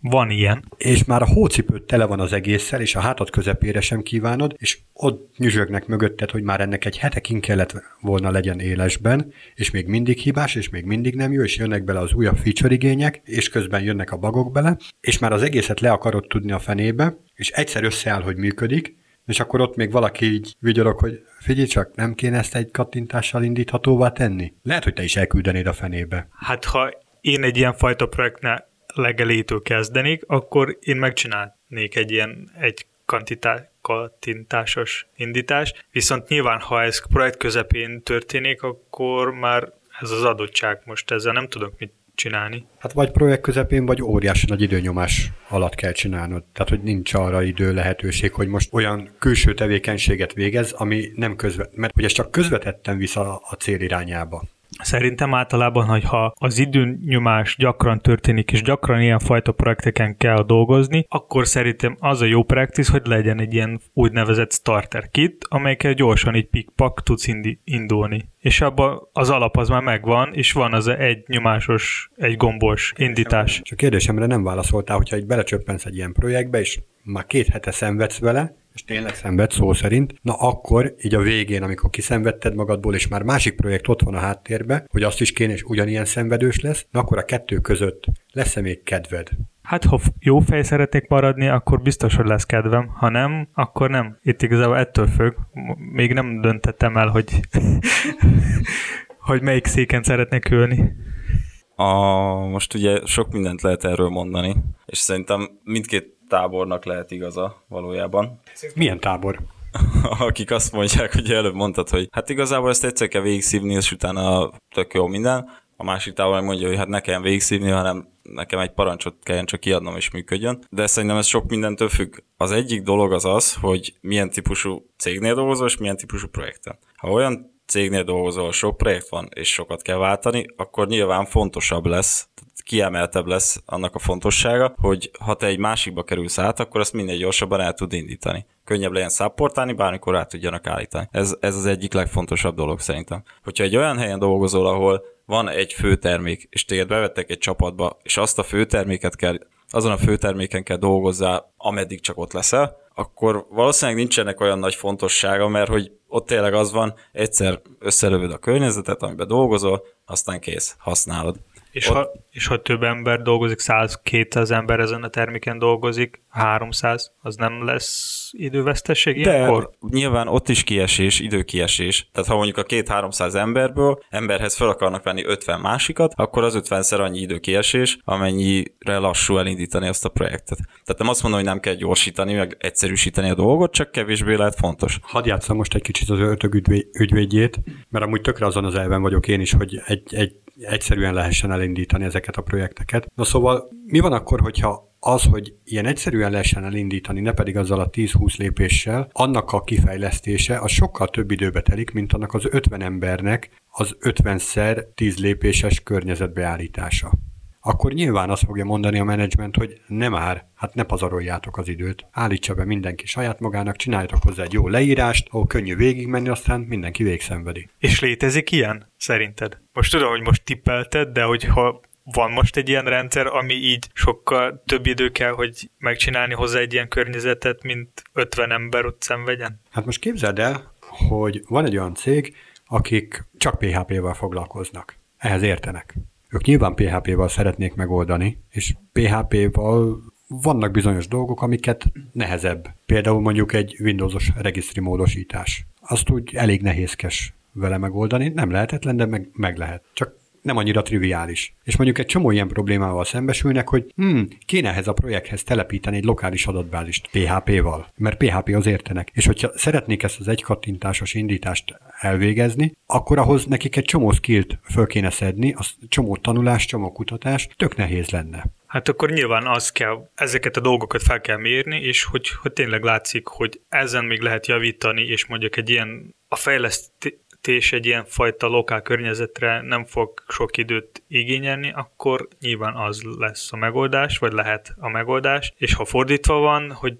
Van ilyen. és már a hócipőt tele van az egésszel, és a hátad közepére sem kívánod, és ott nyüzsögnek mögötted, hogy már ennek egy hetekig kellett volna legyen élesben, és még mindig hibás, és még mindig nem jó, és jönnek bele az újabb feature igények, és közben jönnek a bagok bele, és már az egészet le akarod tudni a fenébe, és egyszer összeáll, hogy működik, és akkor ott még valaki így vigyorog, hogy figyelj csak, nem kéne ezt egy kattintással indíthatóvá tenni? Lehet, hogy te is elküldenéd a fenébe. Hát ha én egy ilyen fajta projektnál legelétől kezdenék, akkor én megcsinálnék egy ilyen egy kantitá- kattintásos indítást, viszont nyilván, ha ez projekt közepén történik, akkor már ez az adottság most ezzel nem tudok mit csinálni. Hát vagy projekt közepén, vagy óriási nagy időnyomás alatt kell csinálnod. Tehát, hogy nincs arra idő lehetőség, hogy most olyan külső tevékenységet végez, ami nem közvet, mert hogy ez csak közvetetten vissza a cél irányába. Szerintem általában, hogyha az időnyomás gyakran történik, és gyakran ilyen fajta projekteken kell dolgozni, akkor szerintem az a jó practice, hogy legyen egy ilyen úgynevezett starter kit, amelyekkel gyorsan így pikpak tudsz indi- indulni. És abban az alap az már megvan, és van az egy nyomásos, egy gombos indítás. Csak kérdésemre nem válaszoltál, hogyha egy belecsöppensz egy ilyen projektbe, és már két hete szenvedsz vele, és tényleg szenved szó szerint, na akkor így a végén, amikor kiszenvedted magadból, és már másik projekt ott van a háttérbe, hogy azt is kéne, és ugyanilyen szenvedős lesz, na akkor a kettő között lesz-e még kedved? Hát, ha jó fej szeretnék maradni, akkor biztos, hogy lesz kedvem. Ha nem, akkor nem. Itt igazából ettől függ. Még nem döntettem el, hogy, hogy melyik széken szeretnék ülni. A, most ugye sok mindent lehet erről mondani, és szerintem mindkét tábornak lehet igaza valójában. Milyen tábor? Akik azt mondják, hogy előbb mondtad, hogy hát igazából ezt egyszer kell végigszívni, és utána tök jó minden. A másik tábor mondja, hogy hát ne kelljen végigszívni, hanem nekem egy parancsot kelljen csak kiadnom és működjön. De szerintem ez sok mindentől függ. Az egyik dolog az az, hogy milyen típusú cégnél dolgozol, és milyen típusú projekten. Ha olyan cégnél dolgozol, sok projekt van, és sokat kell váltani, akkor nyilván fontosabb lesz, kiemeltebb lesz annak a fontossága, hogy ha te egy másikba kerülsz át, akkor azt minél gyorsabban el tud indítani. Könnyebb legyen szapportálni, bármikor át tudjanak állítani. Ez, ez az egyik legfontosabb dolog szerintem. Hogyha egy olyan helyen dolgozol, ahol van egy főtermék, és téged bevettek egy csapatba, és azt a főterméket kell, azon a főterméken kell dolgozzál, ameddig csak ott leszel, akkor valószínűleg nincsenek olyan nagy fontossága, mert hogy ott tényleg az van, egyszer összelövöd a környezetet, amiben dolgozol, aztán kész, használod. És, ott... ha, és ha több ember dolgozik, 100-200 ember ezen a terméken dolgozik, 300, az nem lesz idővesztesség ilyenkor? De nyilván ott is kiesés, időkiesés. Tehát ha mondjuk a két-háromszáz emberből emberhez fel akarnak venni 50 másikat, akkor az 50-szer annyi időkiesés, amennyire lassú elindítani azt a projektet. Tehát nem azt mondom, hogy nem kell gyorsítani, meg egyszerűsíteni a dolgot, csak kevésbé lehet fontos. Hadd játszom most egy kicsit az ördög ügyvédjét, mert amúgy tökre azon az elven vagyok én is, hogy egy, egy egyszerűen lehessen elindítani ezeket a projekteket. Na szóval mi van akkor, hogyha az, hogy ilyen egyszerűen lehessen elindítani, ne pedig azzal a 10-20 lépéssel, annak a kifejlesztése az sokkal több időbe telik, mint annak az 50 embernek az 50-szer 10 lépéses környezetbeállítása akkor nyilván azt fogja mondani a menedzsment, hogy nem már, hát ne pazaroljátok az időt. Állítsa be mindenki saját magának, csináljatok hozzá egy jó leírást, ahol könnyű végigmenni, aztán mindenki végszenvedi. És létezik ilyen, szerinted? Most tudom, hogy most tippelted, de hogyha van most egy ilyen rendszer, ami így sokkal több idő kell, hogy megcsinálni hozzá egy ilyen környezetet, mint 50 ember ott szenvedjen? Hát most képzeld el, hogy van egy olyan cég, akik csak PHP-vel foglalkoznak. Ehhez értenek. Ők nyilván PHP-val szeretnék megoldani, és PHP-val vannak bizonyos dolgok, amiket nehezebb. Például mondjuk egy Windowsos regisztri módosítás. Azt úgy elég nehézkes vele megoldani, nem lehetetlen, de meg, meg lehet. Csak nem annyira triviális. És mondjuk egy csomó ilyen problémával szembesülnek, hogy hm, kéne ehhez a projekthez telepíteni egy lokális adatbázist PHP-val, mert PHP az értenek. És hogyha szeretnék ezt az kattintásos indítást elvégezni, akkor ahhoz nekik egy csomó skillt föl kéne szedni, az csomó tanulás, csomó kutatás, tök nehéz lenne. Hát akkor nyilván az kell, ezeket a dolgokat fel kell mérni, és hogy, hogy tényleg látszik, hogy ezen még lehet javítani, és mondjuk egy ilyen a fejlesztés és egy ilyen fajta lokál környezetre nem fog sok időt igényelni, akkor nyilván az lesz a megoldás, vagy lehet a megoldás, és ha fordítva van, hogy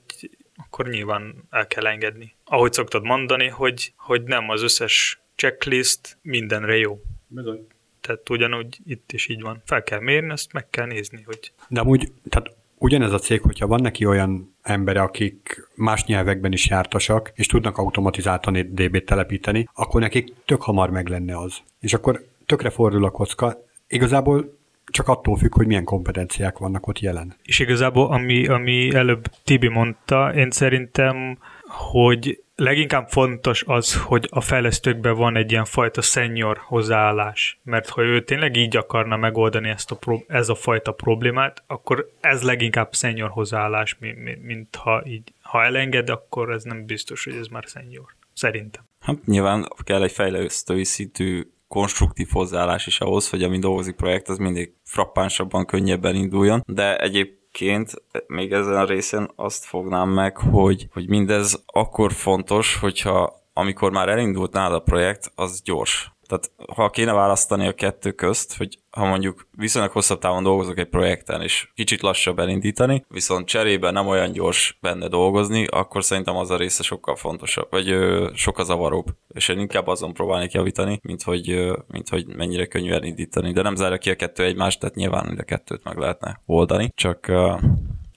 akkor nyilván el kell engedni. Ahogy szoktad mondani, hogy, hogy nem az összes checklist mindenre jó. Bizony. Tehát ugyanúgy itt is így van. Fel kell mérni, ezt meg kell nézni, hogy... De amúgy, tehát ugyanez a cég, hogyha van neki olyan embere, akik más nyelvekben is jártasak, és tudnak automatizáltani DB-t telepíteni, akkor nekik tök hamar meg lenne az. És akkor tökre fordul a kocka. Igazából csak attól függ, hogy milyen kompetenciák vannak ott jelen. És igazából, ami, ami előbb Tibi mondta, én szerintem, hogy leginkább fontos az, hogy a fejlesztőkben van egy ilyen fajta senior hozzáállás, mert ha ő tényleg így akarna megoldani ezt a pro- ez a fajta problémát, akkor ez leginkább senior hozzáállás, mint, mint ha így, ha elenged, akkor ez nem biztos, hogy ez már senior. Szerintem. Hát nyilván kell egy fejlesztői szintű konstruktív hozzáállás is ahhoz, hogy ami dolgozik projekt, az mindig frappánsabban, könnyebben induljon, de egyéb egyébként még ezen a részen azt fognám meg, hogy, hogy mindez akkor fontos, hogyha amikor már elindult nálad a projekt, az gyors. Tehát ha kéne választani a kettő közt, hogy ha mondjuk viszonylag hosszabb távon dolgozok egy projekten, és kicsit lassabb elindítani, viszont cserében nem olyan gyors benne dolgozni, akkor szerintem az a része sokkal fontosabb, vagy ö, sokkal zavaróbb. És én inkább azon próbálnék javítani, mint hogy, ö, mint hogy mennyire könnyű elindítani. De nem zárja ki a kettő egymást, tehát nyilván a kettőt meg lehetne oldani. Csak ö,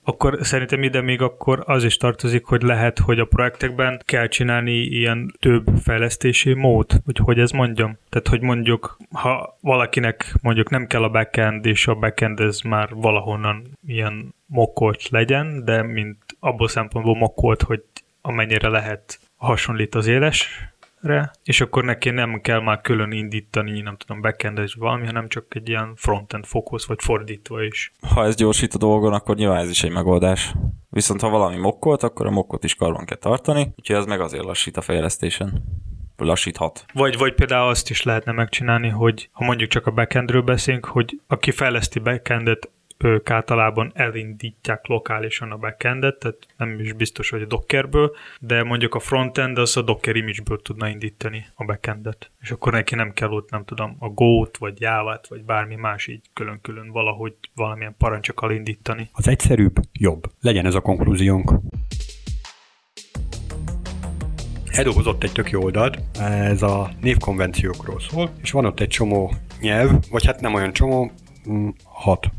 akkor szerintem ide még akkor az is tartozik, hogy lehet, hogy a projektekben kell csinálni ilyen több fejlesztési mód, hogy hogy ez mondjam. Tehát, hogy mondjuk, ha valakinek mondjuk nem kell a backend, és a backend ez már valahonnan ilyen mokkolt legyen, de mint abból szempontból mokkolt, hogy amennyire lehet hasonlít az éles re, és akkor neki nem kell már külön indítani, nem tudom, backend vagy valami, hanem csak egy ilyen frontend fókusz, vagy fordítva is. Ha ez gyorsít a dolgon, akkor nyilván ez is egy megoldás. Viszont ha valami mokkolt, akkor a mokkot is karban kell tartani, úgyhogy ez meg azért lassít a fejlesztésen lassíthat. Vagy, vagy például azt is lehetne megcsinálni, hogy ha mondjuk csak a backendről beszélünk, hogy aki fejleszti backendet, ők általában elindítják lokálisan a backendet, tehát nem is biztos, hogy a Dockerből, de mondjuk a frontend az a Docker image-ből tudna indítani a backendet. És akkor neki nem kell ott, nem tudom, a Go-t, vagy Java-t, vagy bármi más így külön-külön valahogy valamilyen parancsokkal indítani. Az egyszerűbb, jobb. Legyen ez a konklúziónk. Eldolgozott egy tök jó oldalt, ez a névkonvenciókról szól, és van ott egy csomó nyelv, vagy hát nem olyan csomó, mm, hat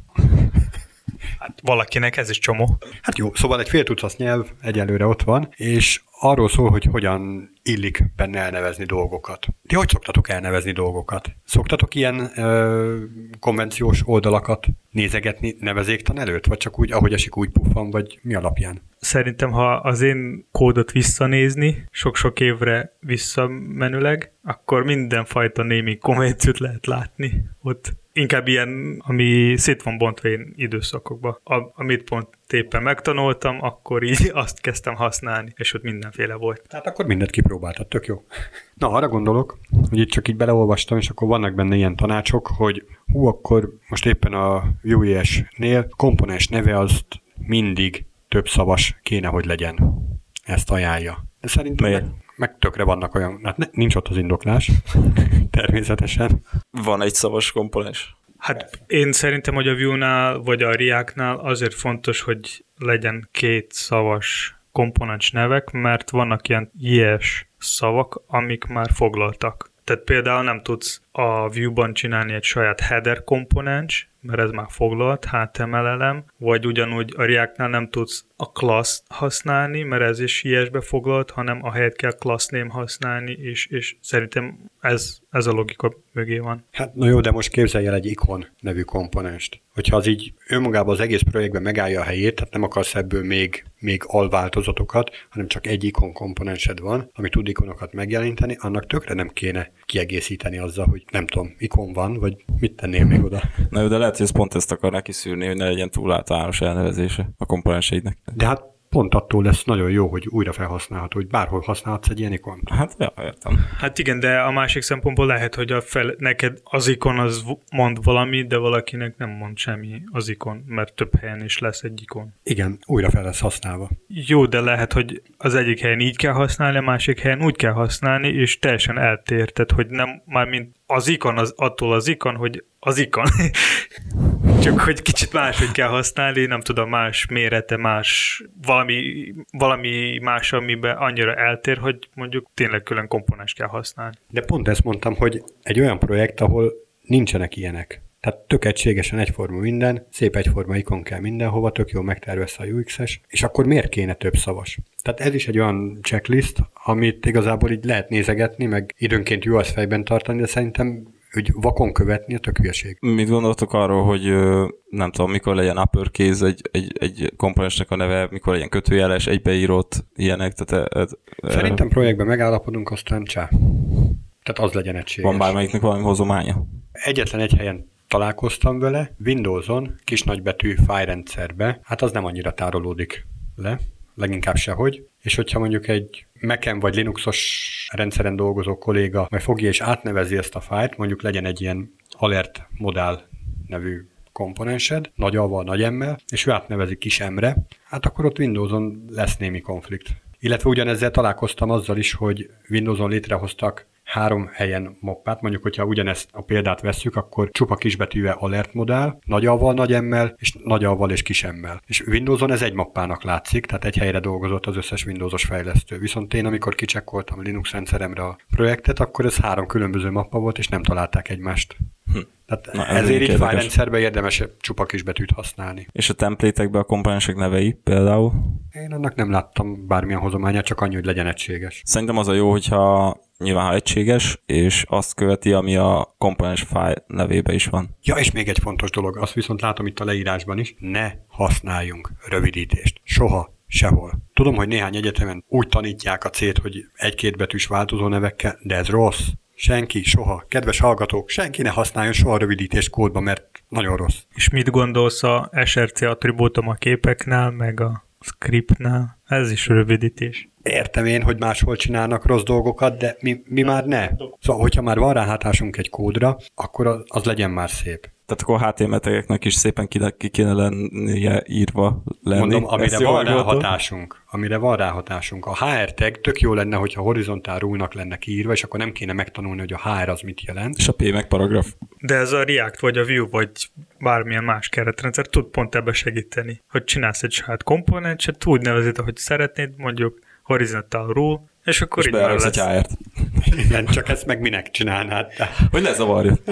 Hát valakinek ez is csomó. Hát jó, szóval egy fél tucasz nyelv egyelőre ott van, és arról szól, hogy hogyan illik benne elnevezni dolgokat. Ti hogy szoktatok elnevezni dolgokat? Szoktatok ilyen ö, konvenciós oldalakat nézegetni nevezéktan előtt, vagy csak úgy, ahogy esik, úgy puffan, vagy mi alapján? Szerintem, ha az én kódot visszanézni, sok-sok évre visszamenőleg, akkor mindenfajta némi konvenciót lehet látni ott inkább ilyen, ami szét van bontva én időszakokba. A, amit pont éppen megtanultam, akkor így azt kezdtem használni, és ott mindenféle volt. Tehát akkor mindent kipróbáltad, tök jó. Na, arra gondolok, hogy itt csak így beleolvastam, és akkor vannak benne ilyen tanácsok, hogy hú, akkor most éppen a Vue.js-nél komponens neve azt mindig több szavas kéne, hogy legyen. Ezt ajánlja. De szerintem meg, meg tökre vannak olyan, hát nincs ott az indoklás, természetesen. Van egy szavas komponens? Hát én szerintem, hogy a Vue-nál vagy a React-nál azért fontos, hogy legyen két szavas komponens nevek, mert vannak ilyen ilyes szavak, amik már foglaltak. Tehát például nem tudsz a Vue-ban csinálni egy saját header komponens, mert ez már foglalt, HTML elem, vagy ugyanúgy a React-nál nem tudsz a class használni, mert ez is ilyesbe foglalt, hanem a helyet kell class name használni, és, és szerintem ez, ez a logika mögé van. Hát na jó, de most képzelj el egy ikon nevű komponenst. Hogyha az így önmagában az egész projektben megállja a helyét, tehát nem akarsz ebből még, még alváltozatokat, hanem csak egy ikon komponensed van, ami tud ikonokat megjelenteni, annak tökre nem kéne kiegészíteni azzal, hogy nem tudom, ikon van, vagy mit tennél még oda. Na jó, de lehet, hogy ez pont ezt akar neki szűrni, hogy ne legyen túl általános elnevezése a komponenseidnek. De hát pont attól lesz nagyon jó, hogy újra felhasználható, hogy bárhol használhatsz egy ilyen ikont. Hát, ja, értem. Hát igen, de a másik szempontból lehet, hogy a fel, neked az ikon az mond valami, de valakinek nem mond semmi az ikon, mert több helyen is lesz egy ikon. Igen, újra fel lesz használva. Jó, de lehet, hogy az egyik helyen így kell használni, a másik helyen úgy kell használni, és teljesen eltér, tehát hogy nem, már mint az ikon az, attól az ikon, hogy az ikon. Csak hogy kicsit máshogy kell használni, nem tudom, más mérete, más valami, valami más, amiben annyira eltér, hogy mondjuk tényleg külön komponens kell használni. De pont ezt mondtam, hogy egy olyan projekt, ahol nincsenek ilyenek. Tehát tök egységesen egyforma minden, szép egyforma ikon kell mindenhova, tök jó megtervezte a UX-es, és akkor miért kéne több szavas? Tehát ez is egy olyan checklist, amit igazából így lehet nézegetni, meg időnként jó az fejben tartani, de szerintem hogy vakon követni a tök hülyeség. Mit gondoltok arról, hogy nem tudom, mikor legyen uppercase egy, egy, egy komponensnek a neve, mikor legyen kötőjeles, egybeírott, ilyenek? Tehát, e, e, Szerintem projektben megállapodunk, aztán csá. Tehát az legyen egységes. Van bármelyiknek valami hozománya? Egyetlen egy helyen találkoztam vele, Windows-on, kis nagybetű fájrendszerbe, hát az nem annyira tárolódik le, leginkább sehogy, és hogyha mondjuk egy Mac-en vagy Linuxos rendszeren dolgozó kolléga meg fogja és átnevezi ezt a fájlt, mondjuk legyen egy ilyen alert modál nevű komponensed, nagy A-val, nagy M-mel, és ő átnevezi kis M-re, hát akkor ott Windowson lesz némi konflikt. Illetve ugyanezzel találkoztam azzal is, hogy Windowson létrehoztak három helyen moppát, mondjuk, hogyha ugyanezt a példát vesszük, akkor csupa kisbetűvel alert modell, nagy avval, nagy emmel, és nagy avval és kis emmel. És Windowson ez egy mappának látszik, tehát egy helyre dolgozott az összes Windowsos fejlesztő. Viszont én, amikor kicsekkoltam Linux rendszeremre a projektet, akkor ez három különböző mappa volt, és nem találták egymást. Hm. Tehát Na, ez ezért így fájrendszerben érdemes csupa kisbetűt használni. És a templétekben a komponensek nevei például? Én annak nem láttam bármilyen hozományát, csak annyi, hogy legyen egységes. Szerintem az a jó, hogyha nyilván ha egységes, és azt követi, ami a komponens fájl nevébe is van. Ja, és még egy fontos dolog, azt viszont látom itt a leírásban is, ne használjunk rövidítést. Soha, sehol. Tudom, hogy néhány egyetemen úgy tanítják a cét, hogy egy-két betűs változó nevekkel, de ez rossz. Senki, soha. Kedves hallgatók, senki ne használjon soha rövidítést kódba, mert nagyon rossz. És mit gondolsz a SRC attribútum a képeknál, meg a scriptnál? Ez is rövidítés. Értem én, hogy máshol csinálnak rossz dolgokat, de mi, mi már ne. Szóval, hogyha már van ráhatásunk egy kódra, akkor az, az legyen már szép. Tehát akkor HTML is szépen ki, ki kéne lennie írva lenni. Mondom, amire Ezt van ráhatásunk. Amire van ráhatásunk. A HR tag tök jó lenne, hogyha horizontál rúlnak lenne kiírva, és akkor nem kéne megtanulni, hogy a HR az mit jelent. És a P meg paragraf. De ez a React, vagy a Vue, vagy bármilyen más keretrendszer tud pont ebbe segíteni, hogy csinálsz egy saját komponenset, úgy nevezed, ahogy szeretnéd, mondjuk horizontal rule, és akkor és így lesz. egy Igen, csak ezt meg minek csinálnád? Hogy ne zavarjon.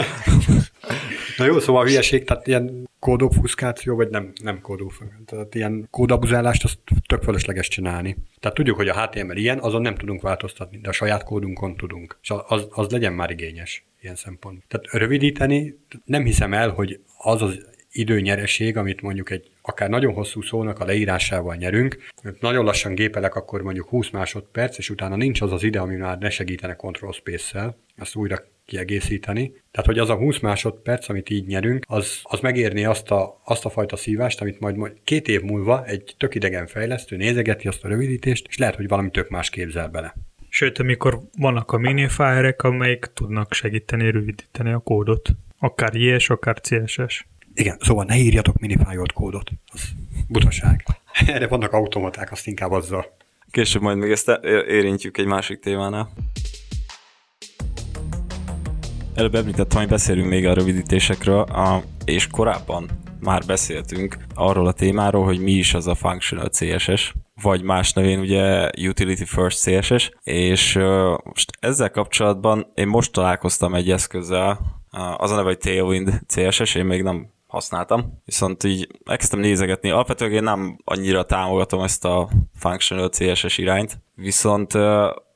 Na jó, szóval a hülyeség, tehát ilyen kódobfuszkáció, vagy nem, nem kódobfuszkáció, tehát ilyen kódabuzálást azt tök fölösleges csinálni. Tehát tudjuk, hogy a HTML ilyen, azon nem tudunk változtatni, de a saját kódunkon tudunk. És az, az legyen már igényes ilyen szempont. Tehát rövidíteni, nem hiszem el, hogy az az időnyereség, amit mondjuk egy akár nagyon hosszú szónak a leírásával nyerünk, nagyon lassan gépelek, akkor mondjuk 20 másodperc, és utána nincs az az ide, ami már ne segítene Control Space-szel, ezt újra kiegészíteni. Tehát, hogy az a 20 másodperc, amit így nyerünk, az, az megérni azt a, azt a fajta szívást, amit majd, majd két év múlva egy tök idegen fejlesztő nézegeti azt a rövidítést, és lehet, hogy valami tök más képzel bele. Sőt, amikor vannak a minifájrek, amelyik tudnak segíteni rövidíteni a kódot. Akár JS, akár CSS. Igen, szóval ne írjatok minifájolt kódot. Az butaság. Erre vannak automaták, azt inkább azzal. Később majd még ezt érintjük egy másik témánál. Előbb említettem, hogy beszélünk még a rövidítésekről, és korábban már beszéltünk arról a témáról, hogy mi is az a functional CSS, vagy más nevén ugye Utility First CSS, és most ezzel kapcsolatban én most találkoztam egy eszközzel, az a neve, hogy Tailwind CSS, én még nem használtam, viszont így elkezdtem nézegetni. Alapvetően én nem annyira támogatom ezt a functional CSS irányt, viszont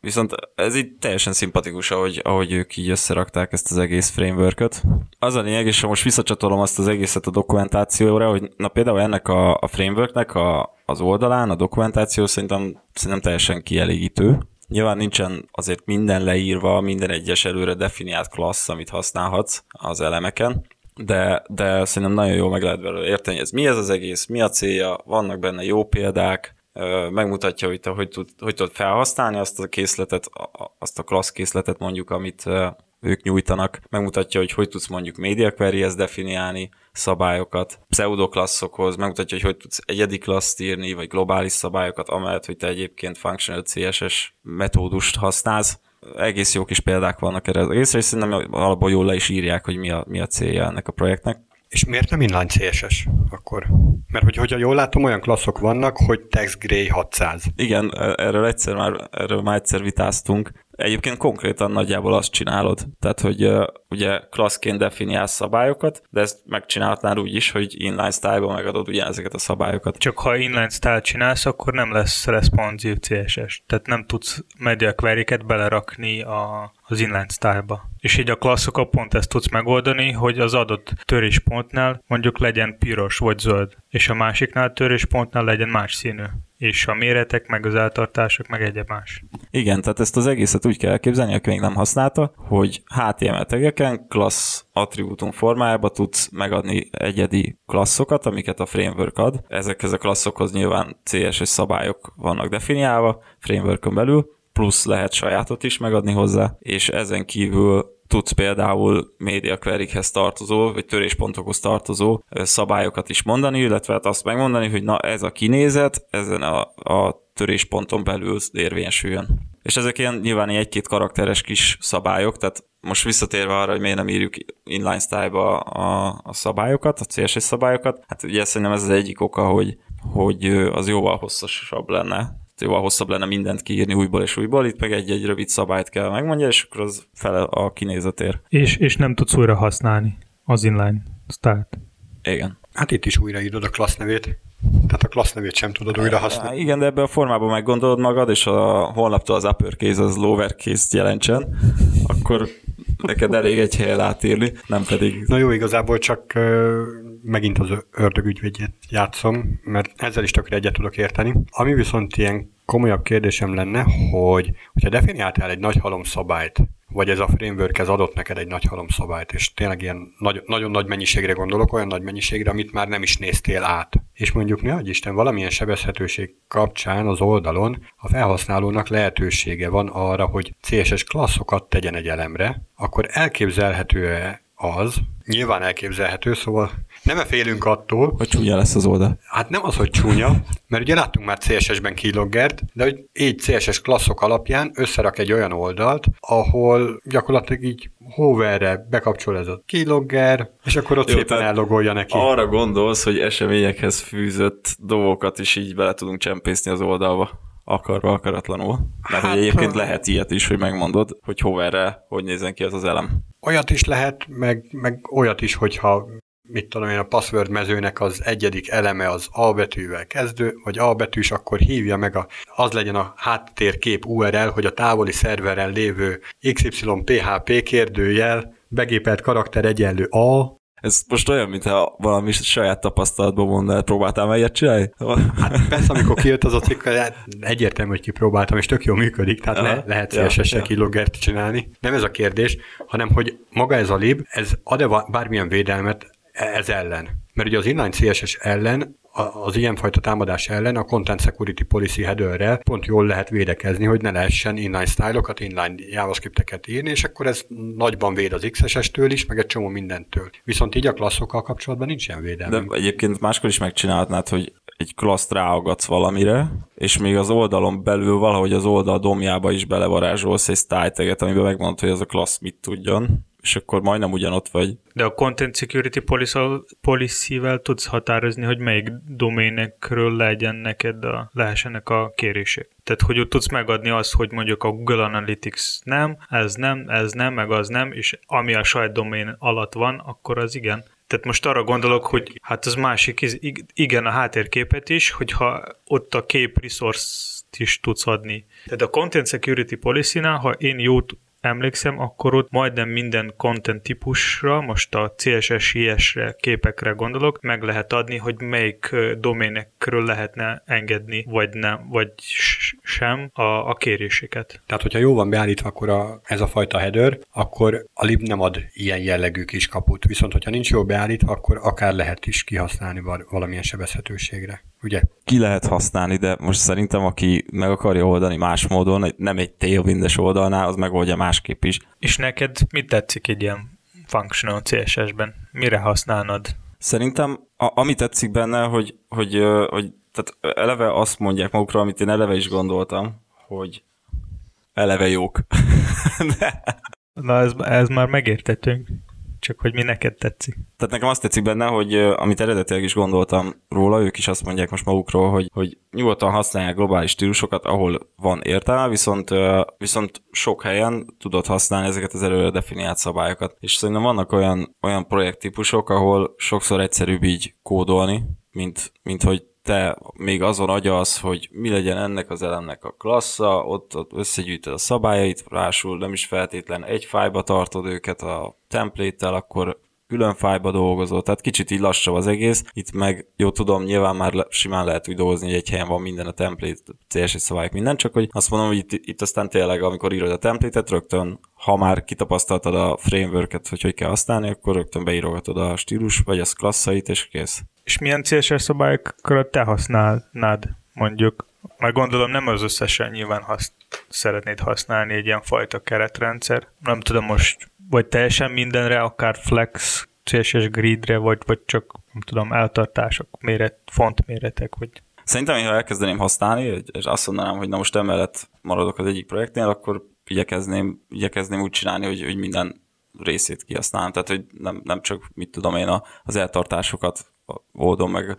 Viszont ez így teljesen szimpatikus, ahogy, ahogy ők így összerakták ezt az egész frameworköt. Az a lényeg, és ha most visszacsatolom azt az egészet a dokumentációra, hogy na például ennek a, a frameworknek a, az oldalán a dokumentáció szerintem, szerintem teljesen kielégítő. Nyilván nincsen azért minden leírva, minden egyes előre definiált klassz, amit használhatsz az elemeken, de, de szerintem nagyon jó meg lehet belőle érteni, ez mi ez az egész, mi a célja, vannak benne jó példák, megmutatja, hogy te hogy, tud, hogy tudod felhasználni azt a készletet, azt a klassz készletet mondjuk, amit ők nyújtanak, megmutatja, hogy hogy tudsz mondjuk media queryhez definiálni szabályokat, pseudoklasszokhoz, megmutatja, hogy hogy tudsz egyedi klasszt írni, vagy globális szabályokat, amellett, hogy te egyébként functional CSS metódust használsz. Egész jó kis példák vannak erre az egészre, és szerintem alapból jól le is írják, hogy mi a, mi a célja ennek a projektnek. És miért nem inline CSS akkor? Mert hogy, hogyha jól látom, olyan klasszok vannak, hogy TextGray 600. Igen, e- erről egyszer már, erről már egyszer vitáztunk. Egyébként konkrétan nagyjából azt csinálod, tehát hogy uh, ugye klasszként definiálsz szabályokat, de ezt megcsinálhatnál úgy is, hogy inline style-ban megadod ugye ezeket a szabályokat. Csak ha inline style csinálsz, akkor nem lesz responsive CSS, tehát nem tudsz media query-ket belerakni a, az inline style-ba. És így a klasszokat pont ezt tudsz megoldani, hogy az adott töréspontnál mondjuk legyen piros vagy zöld, és a másiknál töréspontnál legyen más színű. és a méretek, meg az eltartások, meg egyéb más. Igen, tehát ezt az egészet úgy kell elképzelni, aki még nem használta, hogy HTML tegeken klassz attribútum formájába tudsz megadni egyedi klasszokat, amiket a framework ad. Ezekhez a klasszokhoz nyilván CSS szabályok vannak definiálva frameworkön belül, plusz lehet sajátot is megadni hozzá, és ezen kívül tudsz például média queryhez tartozó, vagy töréspontokhoz tartozó szabályokat is mondani, illetve hát azt megmondani, hogy na ez a kinézet ezen a, a törésponton belül érvényesüljön. És ezek ilyen nyilván egy-két karakteres kis szabályok, tehát most visszatérve arra, hogy miért nem írjuk inline style-ba a, a szabályokat, a CSS szabályokat, hát ugye szerintem ez az egyik oka, hogy, hogy az jóval hosszasabb lenne, jóval hosszabb lenne mindent kiírni újból és újból, itt meg egy-egy rövid szabályt kell megmondja, és akkor az fele a kinézetér. És, és nem tudsz újra használni az inline start. Igen. Hát itt is újraírod a klassz nevét. Tehát a klassz nevét sem tudod újra használni. Igen, de ebben a formában meggondolod magad, és a holnaptól az uppercase az lowercase jelentsen, akkor neked elég egy helyen átírni, nem pedig... Na jó, igazából csak megint az ördögügyvédjét játszom, mert ezzel is tökre egyet tudok érteni. Ami viszont ilyen komolyabb kérdésem lenne, hogy hogyha definiáltál egy nagy halomszabályt, vagy ez a framework ez adott neked egy nagy halomszabályt, és tényleg ilyen nagy, nagyon nagy mennyiségre gondolok, olyan nagy mennyiségre, amit már nem is néztél át. És mondjuk ne adj Isten, valamilyen sebezhetőség kapcsán az oldalon a felhasználónak lehetősége van arra, hogy CSS klasszokat tegyen egy elemre, akkor elképzelhető-e az, nyilván elképzelhető, szóval nem -e félünk attól, hogy csúnya lesz az oldal. Hát nem az, hogy csúnya, mert ugye láttunk már CSS-ben keyloggert, de hogy így CSS klasszok alapján összerak egy olyan oldalt, ahol gyakorlatilag így hoverre bekapcsol ez a keylogger, és akkor ott Jó, szépen ellogolja neki. Arra gondolsz, hogy eseményekhez fűzött dolgokat is így bele tudunk csempészni az oldalba akarva, akaratlanul. Mert hát, egyébként lehet ilyet is, hogy megmondod, hogy hoverre, hogy nézzen ki az az elem. Olyat is lehet, meg, meg olyat is, hogyha mit tudom én, a password mezőnek az egyedik eleme az A betűvel kezdő, vagy A betűs, akkor hívja meg, a, az legyen a háttérkép URL, hogy a távoli szerveren lévő XYPHP kérdőjel, begépelt karakter egyenlő A, ez most olyan, mintha valami saját tapasztalatban mondaná, próbáltál már ilyet csinálni? Hát persze, amikor kijött az a cikk, egyértelmű, hogy kipróbáltam, és tök jól működik, tehát le, lehet CSS-e ja. kiloggert csinálni. Nem ez a kérdés, hanem hogy maga ez a lib, ez ad-e bármilyen védelmet ez ellen. Mert ugye az inline CSS ellen az ilyenfajta támadás ellen a Content Security Policy headerrel pont jól lehet védekezni, hogy ne lehessen inline style-okat, inline JavaScript-eket írni, és akkor ez nagyban véd az XSS-től is, meg egy csomó mindentől. Viszont így a klasszokkal kapcsolatban nincs ilyen védelme. De egyébként máskor is megcsinálhatnád, hogy egy klasszt ráagadsz valamire, és még az oldalon belül valahogy az oldal domjába is belevarázsolsz egy style amiben megmondod, hogy ez a klassz mit tudjon, és akkor majdnem ugyanott vagy. De a Content Security Policy-vel tudsz határozni, hogy melyik doménekről legyen neked a, lehessenek a kérések. Tehát, hogy ott tudsz megadni azt, hogy mondjuk a Google Analytics nem, ez nem, ez nem, meg az nem, és ami a saját domén alatt van, akkor az igen. Tehát most arra gondolok, hogy hát az másik, igen, a háttérképet is, hogyha ott a kép resource is tudsz adni. Tehát a Content Security Policy-nál, ha én jót emlékszem, akkor ott majdnem minden content típusra, most a CSS, IS-re, képekre gondolok, meg lehet adni, hogy melyik doménekről lehetne engedni, vagy nem, vagy sem a, a kéréseket. Tehát, hogyha jó van beállítva, akkor a, ez a fajta header, akkor a lib nem ad ilyen jellegű kis kaput. Viszont, hogyha nincs jó beállítva, akkor akár lehet is kihasználni valamilyen sebezhetőségre ugye? Ki lehet használni, de most szerintem aki meg akarja oldani más módon, nem egy tailwindes oldalnál, az megoldja másképp is. És neked mit tetszik egy ilyen functional CSS-ben? Mire használnod? Szerintem a, ami tetszik benne, hogy, hogy, hogy tehát eleve azt mondják magukra, amit én eleve is gondoltam, hogy eleve jók. de... Na, ez, ez már megértettünk csak hogy mi neked tetszik. Tehát nekem azt tetszik benne, hogy amit eredetileg is gondoltam róla, ők is azt mondják most magukról, hogy, hogy nyugodtan használják globális stílusokat, ahol van értelme, viszont, viszont sok helyen tudod használni ezeket az előre definiált szabályokat. És szerintem vannak olyan, olyan projekttípusok, ahol sokszor egyszerűbb így kódolni, mint, mint hogy te még azon agyalsz, hogy mi legyen ennek az elemnek a klassza, ott, ott összegyűjtöd a szabályait, rásul nem is feltétlen egy fájba tartod őket a template akkor külön fájba dolgozol, tehát kicsit így lassabb az egész. Itt meg, jó tudom, nyilván már simán lehet úgy dolgozni, hogy egy helyen van minden a template, CSS szabályok, minden, csak hogy azt mondom, hogy itt, itt aztán tényleg, amikor írod a template-et, rögtön, ha már kitapasztaltad a framework-et, hogy hogy kell használni, akkor rögtön beírogatod a stílus, vagy az klasszait, és kész. És milyen CSS szabályokat te használnád, mondjuk? Már gondolom nem az összesen nyilván hasz, szeretnéd használni egy ilyen fajta keretrendszer. Nem tudom most, vagy teljesen mindenre, akár flex, CSS gridre, vagy, vagy csak, nem tudom, eltartások, méret, font méretek, vagy Szerintem, ha elkezdeném használni, és azt mondanám, hogy na most emellett maradok az egyik projektnél, akkor igyekezném, igyekezném úgy csinálni, hogy, hogy minden részét kihasználom. Tehát, hogy nem, nem csak, mit tudom én, az eltartásokat oldom meg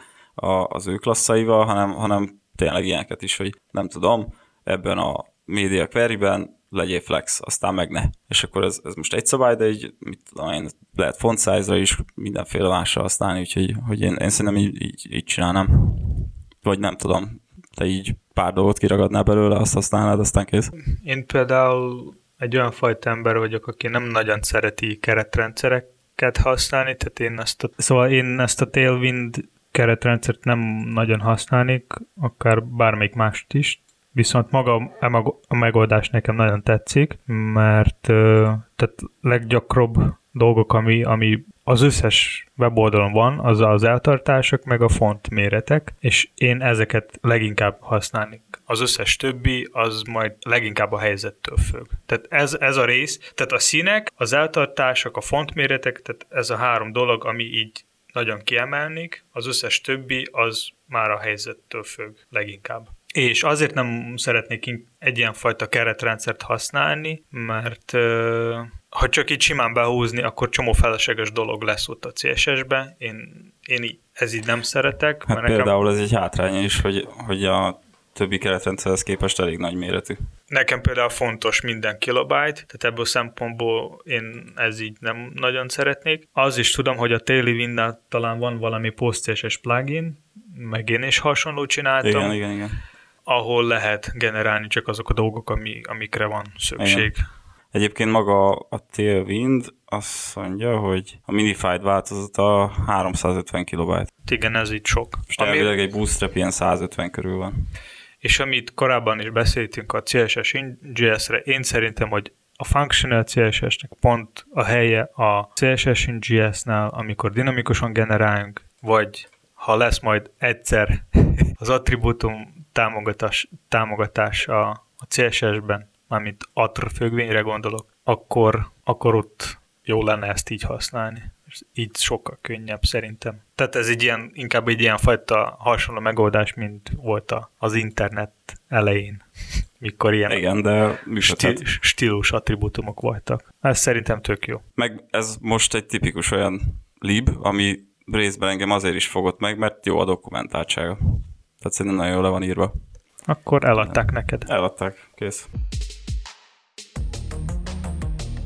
az ő klasszaival, hanem, hanem tényleg ilyeneket is, hogy nem tudom, ebben a média query-ben legyél flex, aztán meg ne. És akkor ez, ez most egy szabály, de egy, mit tudom én, lehet font size-ra is mindenféle másra használni, úgyhogy hogy én, én szerintem így, így, így csinálnám. Vagy nem tudom, te így pár dolgot kiragadnál belőle, azt használnád, aztán kész. Én például egy olyan fajta ember vagyok, aki nem nagyon szereti keretrendszereket használni, tehát én ezt a, szóval én ezt a Tailwind keretrendszert nem nagyon használnék, akár bármelyik mást is, viszont maga a megoldás nekem nagyon tetszik, mert tehát leggyakrabb dolgok, ami, ami az összes weboldalon van, az az eltartások, meg a font méretek, és én ezeket leginkább használnék. Az összes többi, az majd leginkább a helyzettől függ. Tehát ez, ez a rész, tehát a színek, az eltartások, a fontméretek, tehát ez a három dolog, ami így nagyon kiemelnék, az összes többi az már a helyzettől függ leginkább. És azért nem szeretnék egy ilyen fajta keretrendszert használni, mert ha csak így simán behúzni, akkor csomó felesleges dolog lesz ott a CSS-be. Én, én ez így nem szeretek. Hát mert például nekem... ez egy hátránya is, hogy, hogy a többi keretrendszerhez képest elég nagy méretű. Nekem például fontos minden kilobájt, tehát ebből szempontból én ez így nem nagyon szeretnék. Az is tudom, hogy a téli wind talán van valami post plugin, meg én is hasonló csináltam. Igen, igen, igen. Ahol lehet generálni csak azok a dolgok, ami, amikre van szükség. Igen. Egyébként maga a Tailwind azt mondja, hogy a minified változata 350 kilobájt. Igen, ez így sok. És ami... elvileg egy bootstrap ilyen 150 körül van. És amit korábban is beszéltünk a CSS JS-re, én szerintem, hogy a functional CSS-nek pont a helye a CSS JS-nál, amikor dinamikusan generálunk, vagy ha lesz majd egyszer az attribútum támogatás, támogatás a, a CSS-ben, mármint függvényre gondolok, akkor, akkor ott jó lenne ezt így használni. És így sokkal könnyebb szerintem. Tehát ez egy ilyen, inkább egy ilyen fajta hasonló megoldás, mint volt az internet elején, mikor ilyen Igen, de stíl, stílus attribútumok voltak. Ez szerintem tök jó. Meg ez most egy tipikus olyan lib, ami részben engem azért is fogott meg, mert jó a dokumentáltsága. Tehát szerintem nagyon jól le van írva. Akkor eladták neked. Eladták, kész.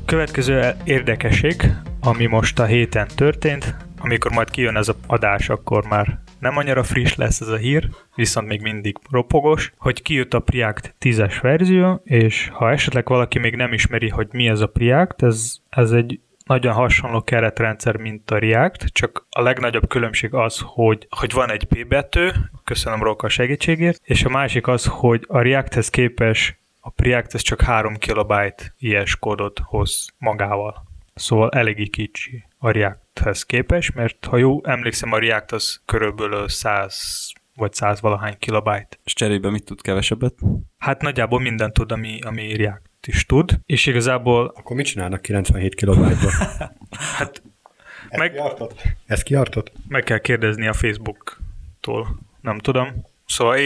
Következő érdekesség, ami most a héten történt, amikor majd kijön ez az adás, akkor már nem annyira friss lesz ez a hír, viszont még mindig ropogos, hogy kijött a Preact 10-es verzió, és ha esetleg valaki még nem ismeri, hogy mi ez a Preact, ez, ez egy nagyon hasonló keretrendszer, mint a React, csak a legnagyobb különbség az, hogy, hogy van egy P betű, köszönöm Róka a segítségért, és a másik az, hogy a Reacthez képes a Preact ez csak 3 kilobyte ilyes kódot hoz magával. Szóval eléggé kicsi a React-hez képes, mert ha jó emlékszem, a React az körülbelül 100 vagy 100 valahány kilobyte. És cserébe mit tud kevesebbet? Hát nagyjából mindent tud, ami, ami React is tud, és igazából... Akkor mit csinálnak 97 kilobájtba? hát... Ezt meg, kiartott? Ezt kiartott? Meg kell kérdezni a Facebook-tól. Nem tudom. Szóval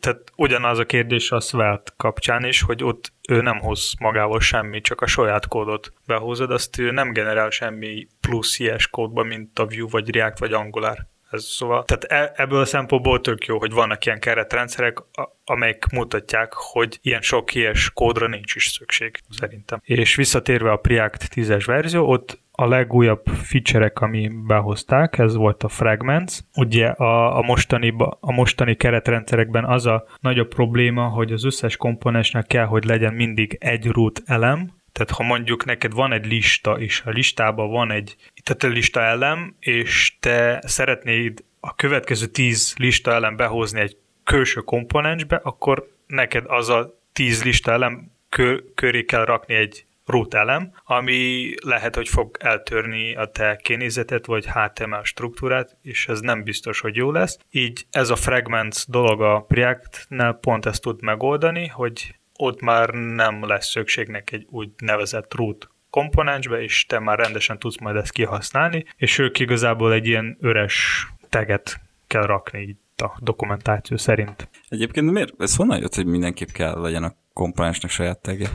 tehát ugyanaz a kérdés a Svelte kapcsán is, hogy ott ő nem hoz magával semmi, csak a saját kódot behozod, azt ő nem generál semmi plusz ilyes kódba, mint a Vue, vagy React, vagy Angular. Ez szóval, tehát e, ebből a szempontból tök jó, hogy vannak ilyen keretrendszerek, amelyek mutatják, hogy ilyen sok ilyes kódra nincs is szükség, szerintem. És visszatérve a Preact 10-es verzió, ott a legújabb feature ami behozták, ez volt a Fragments. Ugye a, a, mostani, a mostani keretrendszerekben az a nagyobb probléma, hogy az összes komponensnek kell, hogy legyen mindig egy root elem, Tehát ha mondjuk neked van egy lista, és a listában van egy, egy lista elem, és te szeretnéd a következő tíz lista elem behozni egy külső komponensbe, akkor neked az a tíz lista elem kö, köré kell rakni egy root elem, ami lehet, hogy fog eltörni a te kénézetet, vagy HTML struktúrát, és ez nem biztos, hogy jó lesz. Így ez a fragments dolog a Preact-nel pont ezt tud megoldani, hogy ott már nem lesz szükségnek egy úgynevezett root komponensbe, és te már rendesen tudsz majd ezt kihasználni, és ők igazából egy ilyen öres teget kell rakni így a dokumentáció szerint. Egyébként miért? Ez honnan jött, hogy mindenképp kell legyen a komponensnek saját tegje?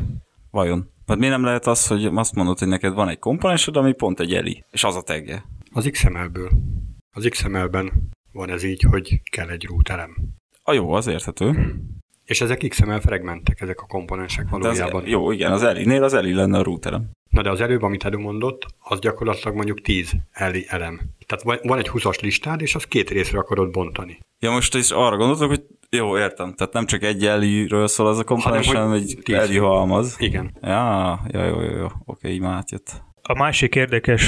Vajon? Vagy miért nem lehet az, hogy azt mondod, hogy neked van egy komponensed, ami pont egy eli, és az a tegje? Az XML-ből. Az XML-ben van ez így, hogy kell egy root elem. A jó, az érthető. Hmm. És ezek XML fragmentek, ezek a komponensek valójában. Az, jó, igen, az Eli-nél az Eli lenne a routerem. Na de az előbb, amit Edu mondott, az gyakorlatilag mondjuk 10 Eli elem. Tehát van egy 20-as listád, és az két részre akarod bontani. Ja, most is arra gondoltok, hogy jó, értem. Tehát nem csak egy Eli-ről szól az a komponens, hanem egy Eli halmaz. Igen. Ja, ja, jó, jó, jó. Oké, így már átjött. A másik érdekes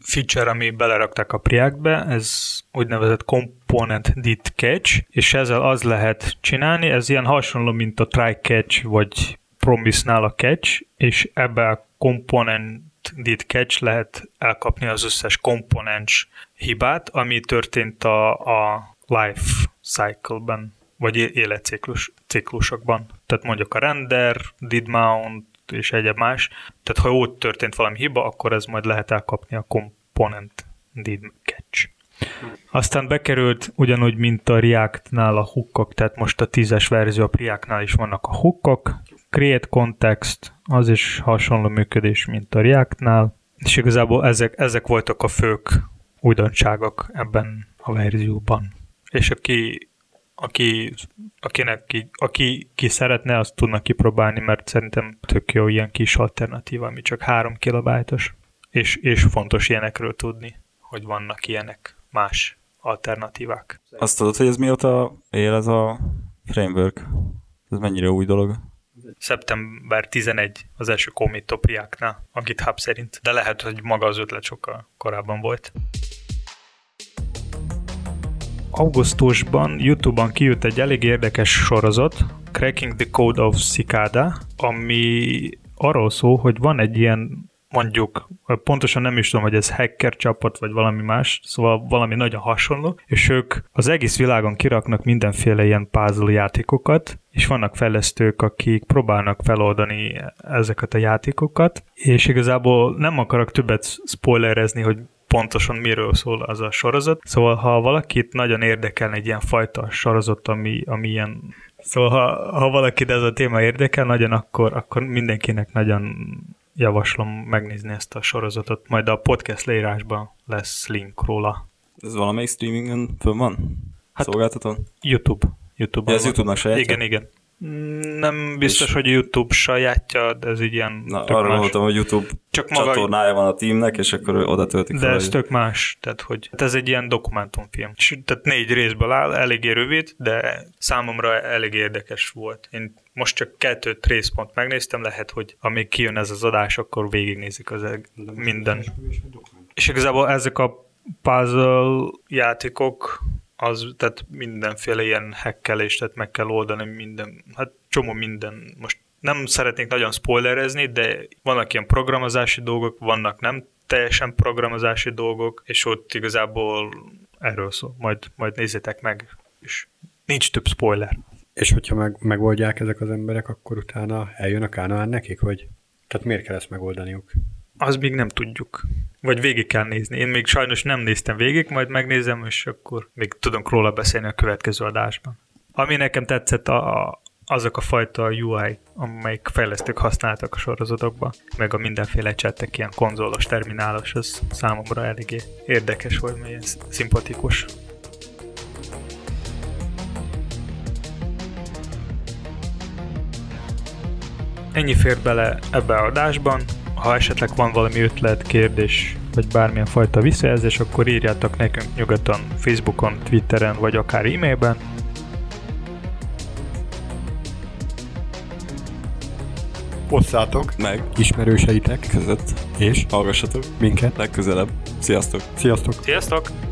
feature, ami belerakták a Preact-be, ez úgynevezett component did catch, és ezzel az lehet csinálni, ez ilyen hasonló, mint a try catch, vagy promise-nál a catch, és ebbe a component did catch lehet elkapni az összes komponens hibát, ami történt a, a life cycle-ben, vagy életciklus ciklusokban. Tehát mondjuk a render, did mount, és egyéb más. Tehát ha ott történt valami hiba, akkor ez majd lehet elkapni a component did catch. Aztán bekerült ugyanúgy, mint a React-nál a hookok, tehát most a tízes verzió a React-nál is vannak a hookok. Create context, az is hasonló működés, mint a React-nál. És igazából ezek, ezek voltak a fők újdonságok ebben a verzióban. És aki aki, akinek ki, aki ki szeretne, azt tudna kipróbálni, mert szerintem tök jó ilyen kis alternatíva, ami csak 3 kilobájtos. És, és fontos ilyenekről tudni, hogy vannak ilyenek más alternatívák. Azt tudod, hogy ez mióta él ez a framework? Ez mennyire új dolog? Szeptember 11 az első commit topriáknál, a GitHub szerint, de lehet, hogy maga az ötlet sokkal korábban volt. Augusztusban YouTube-on kijött egy elég érdekes sorozat, Cracking the Code of Cicada, ami arról szól, hogy van egy ilyen mondjuk, pontosan nem is tudom, hogy ez hacker csapat, vagy valami más, szóval valami nagyon hasonló, és ők az egész világon kiraknak mindenféle ilyen puzzle játékokat, és vannak fejlesztők, akik próbálnak feloldani ezeket a játékokat, és igazából nem akarok többet spoilerezni, hogy pontosan miről szól az a sorozat. Szóval, ha valakit nagyon érdekel egy ilyen fajta sorozat, ami, ami ilyen Szóval, ha, ha valakit ez a téma érdekel nagyon, akkor, akkor mindenkinek nagyon javaslom megnézni ezt a sorozatot. Majd a podcast leírásban lesz link róla. Ez valamelyik streamingen föl van? Hát Szolgáltatón? YouTube. YouTube ja, ez YouTube-nak sajátja? Igen, igen. Nem biztos, és... hogy YouTube sajátja, de ez így ilyen Na, arra más. voltam, hogy YouTube Csak maga... csatornája van a teamnek, és akkor oda töltik De fel, ez tök más, tehát hogy hát ez egy ilyen dokumentumfilm. Tehát négy részből áll, eléggé rövid, de számomra elég érdekes volt. Én most csak kettőt részpont megnéztem, lehet, hogy amíg kijön ez az adás, akkor végignézik az minden. És igazából ezek a puzzle játékok az, tehát mindenféle ilyen hekkelést, tehát meg kell oldani minden, hát csomó minden. Most nem szeretnék nagyon spoilerezni, de vannak ilyen programozási dolgok, vannak nem teljesen programozási dolgok, és ott igazából erről szól. Majd, majd nézzétek meg, és nincs több spoiler. És hogyha meg, megoldják ezek az emberek, akkor utána eljön a Kánaán nekik, vagy? Tehát miért kell ezt megoldaniuk? Az még nem tudjuk. Vagy végig kell nézni. Én még sajnos nem néztem végig, majd megnézem, és akkor még tudunk róla beszélni a következő adásban. Ami nekem tetszett, a, azok a fajta UI, amelyik fejlesztők használtak a sorozatokban, meg a mindenféle csetek, ilyen konzolos, terminálos, az számomra eléggé érdekes volt, mert szimpatikus. Ennyi fér bele ebbe a adásban. Ha esetleg van valami ötlet, kérdés, vagy bármilyen fajta visszajelzés, akkor írjátok nekünk nyugodtan Facebookon, Twitteren, vagy akár e-mailben. osszátok meg ismerőseitek között és hallgassatok minket. legközelebb. Sziasztok! Sziasztok! Sziasztok!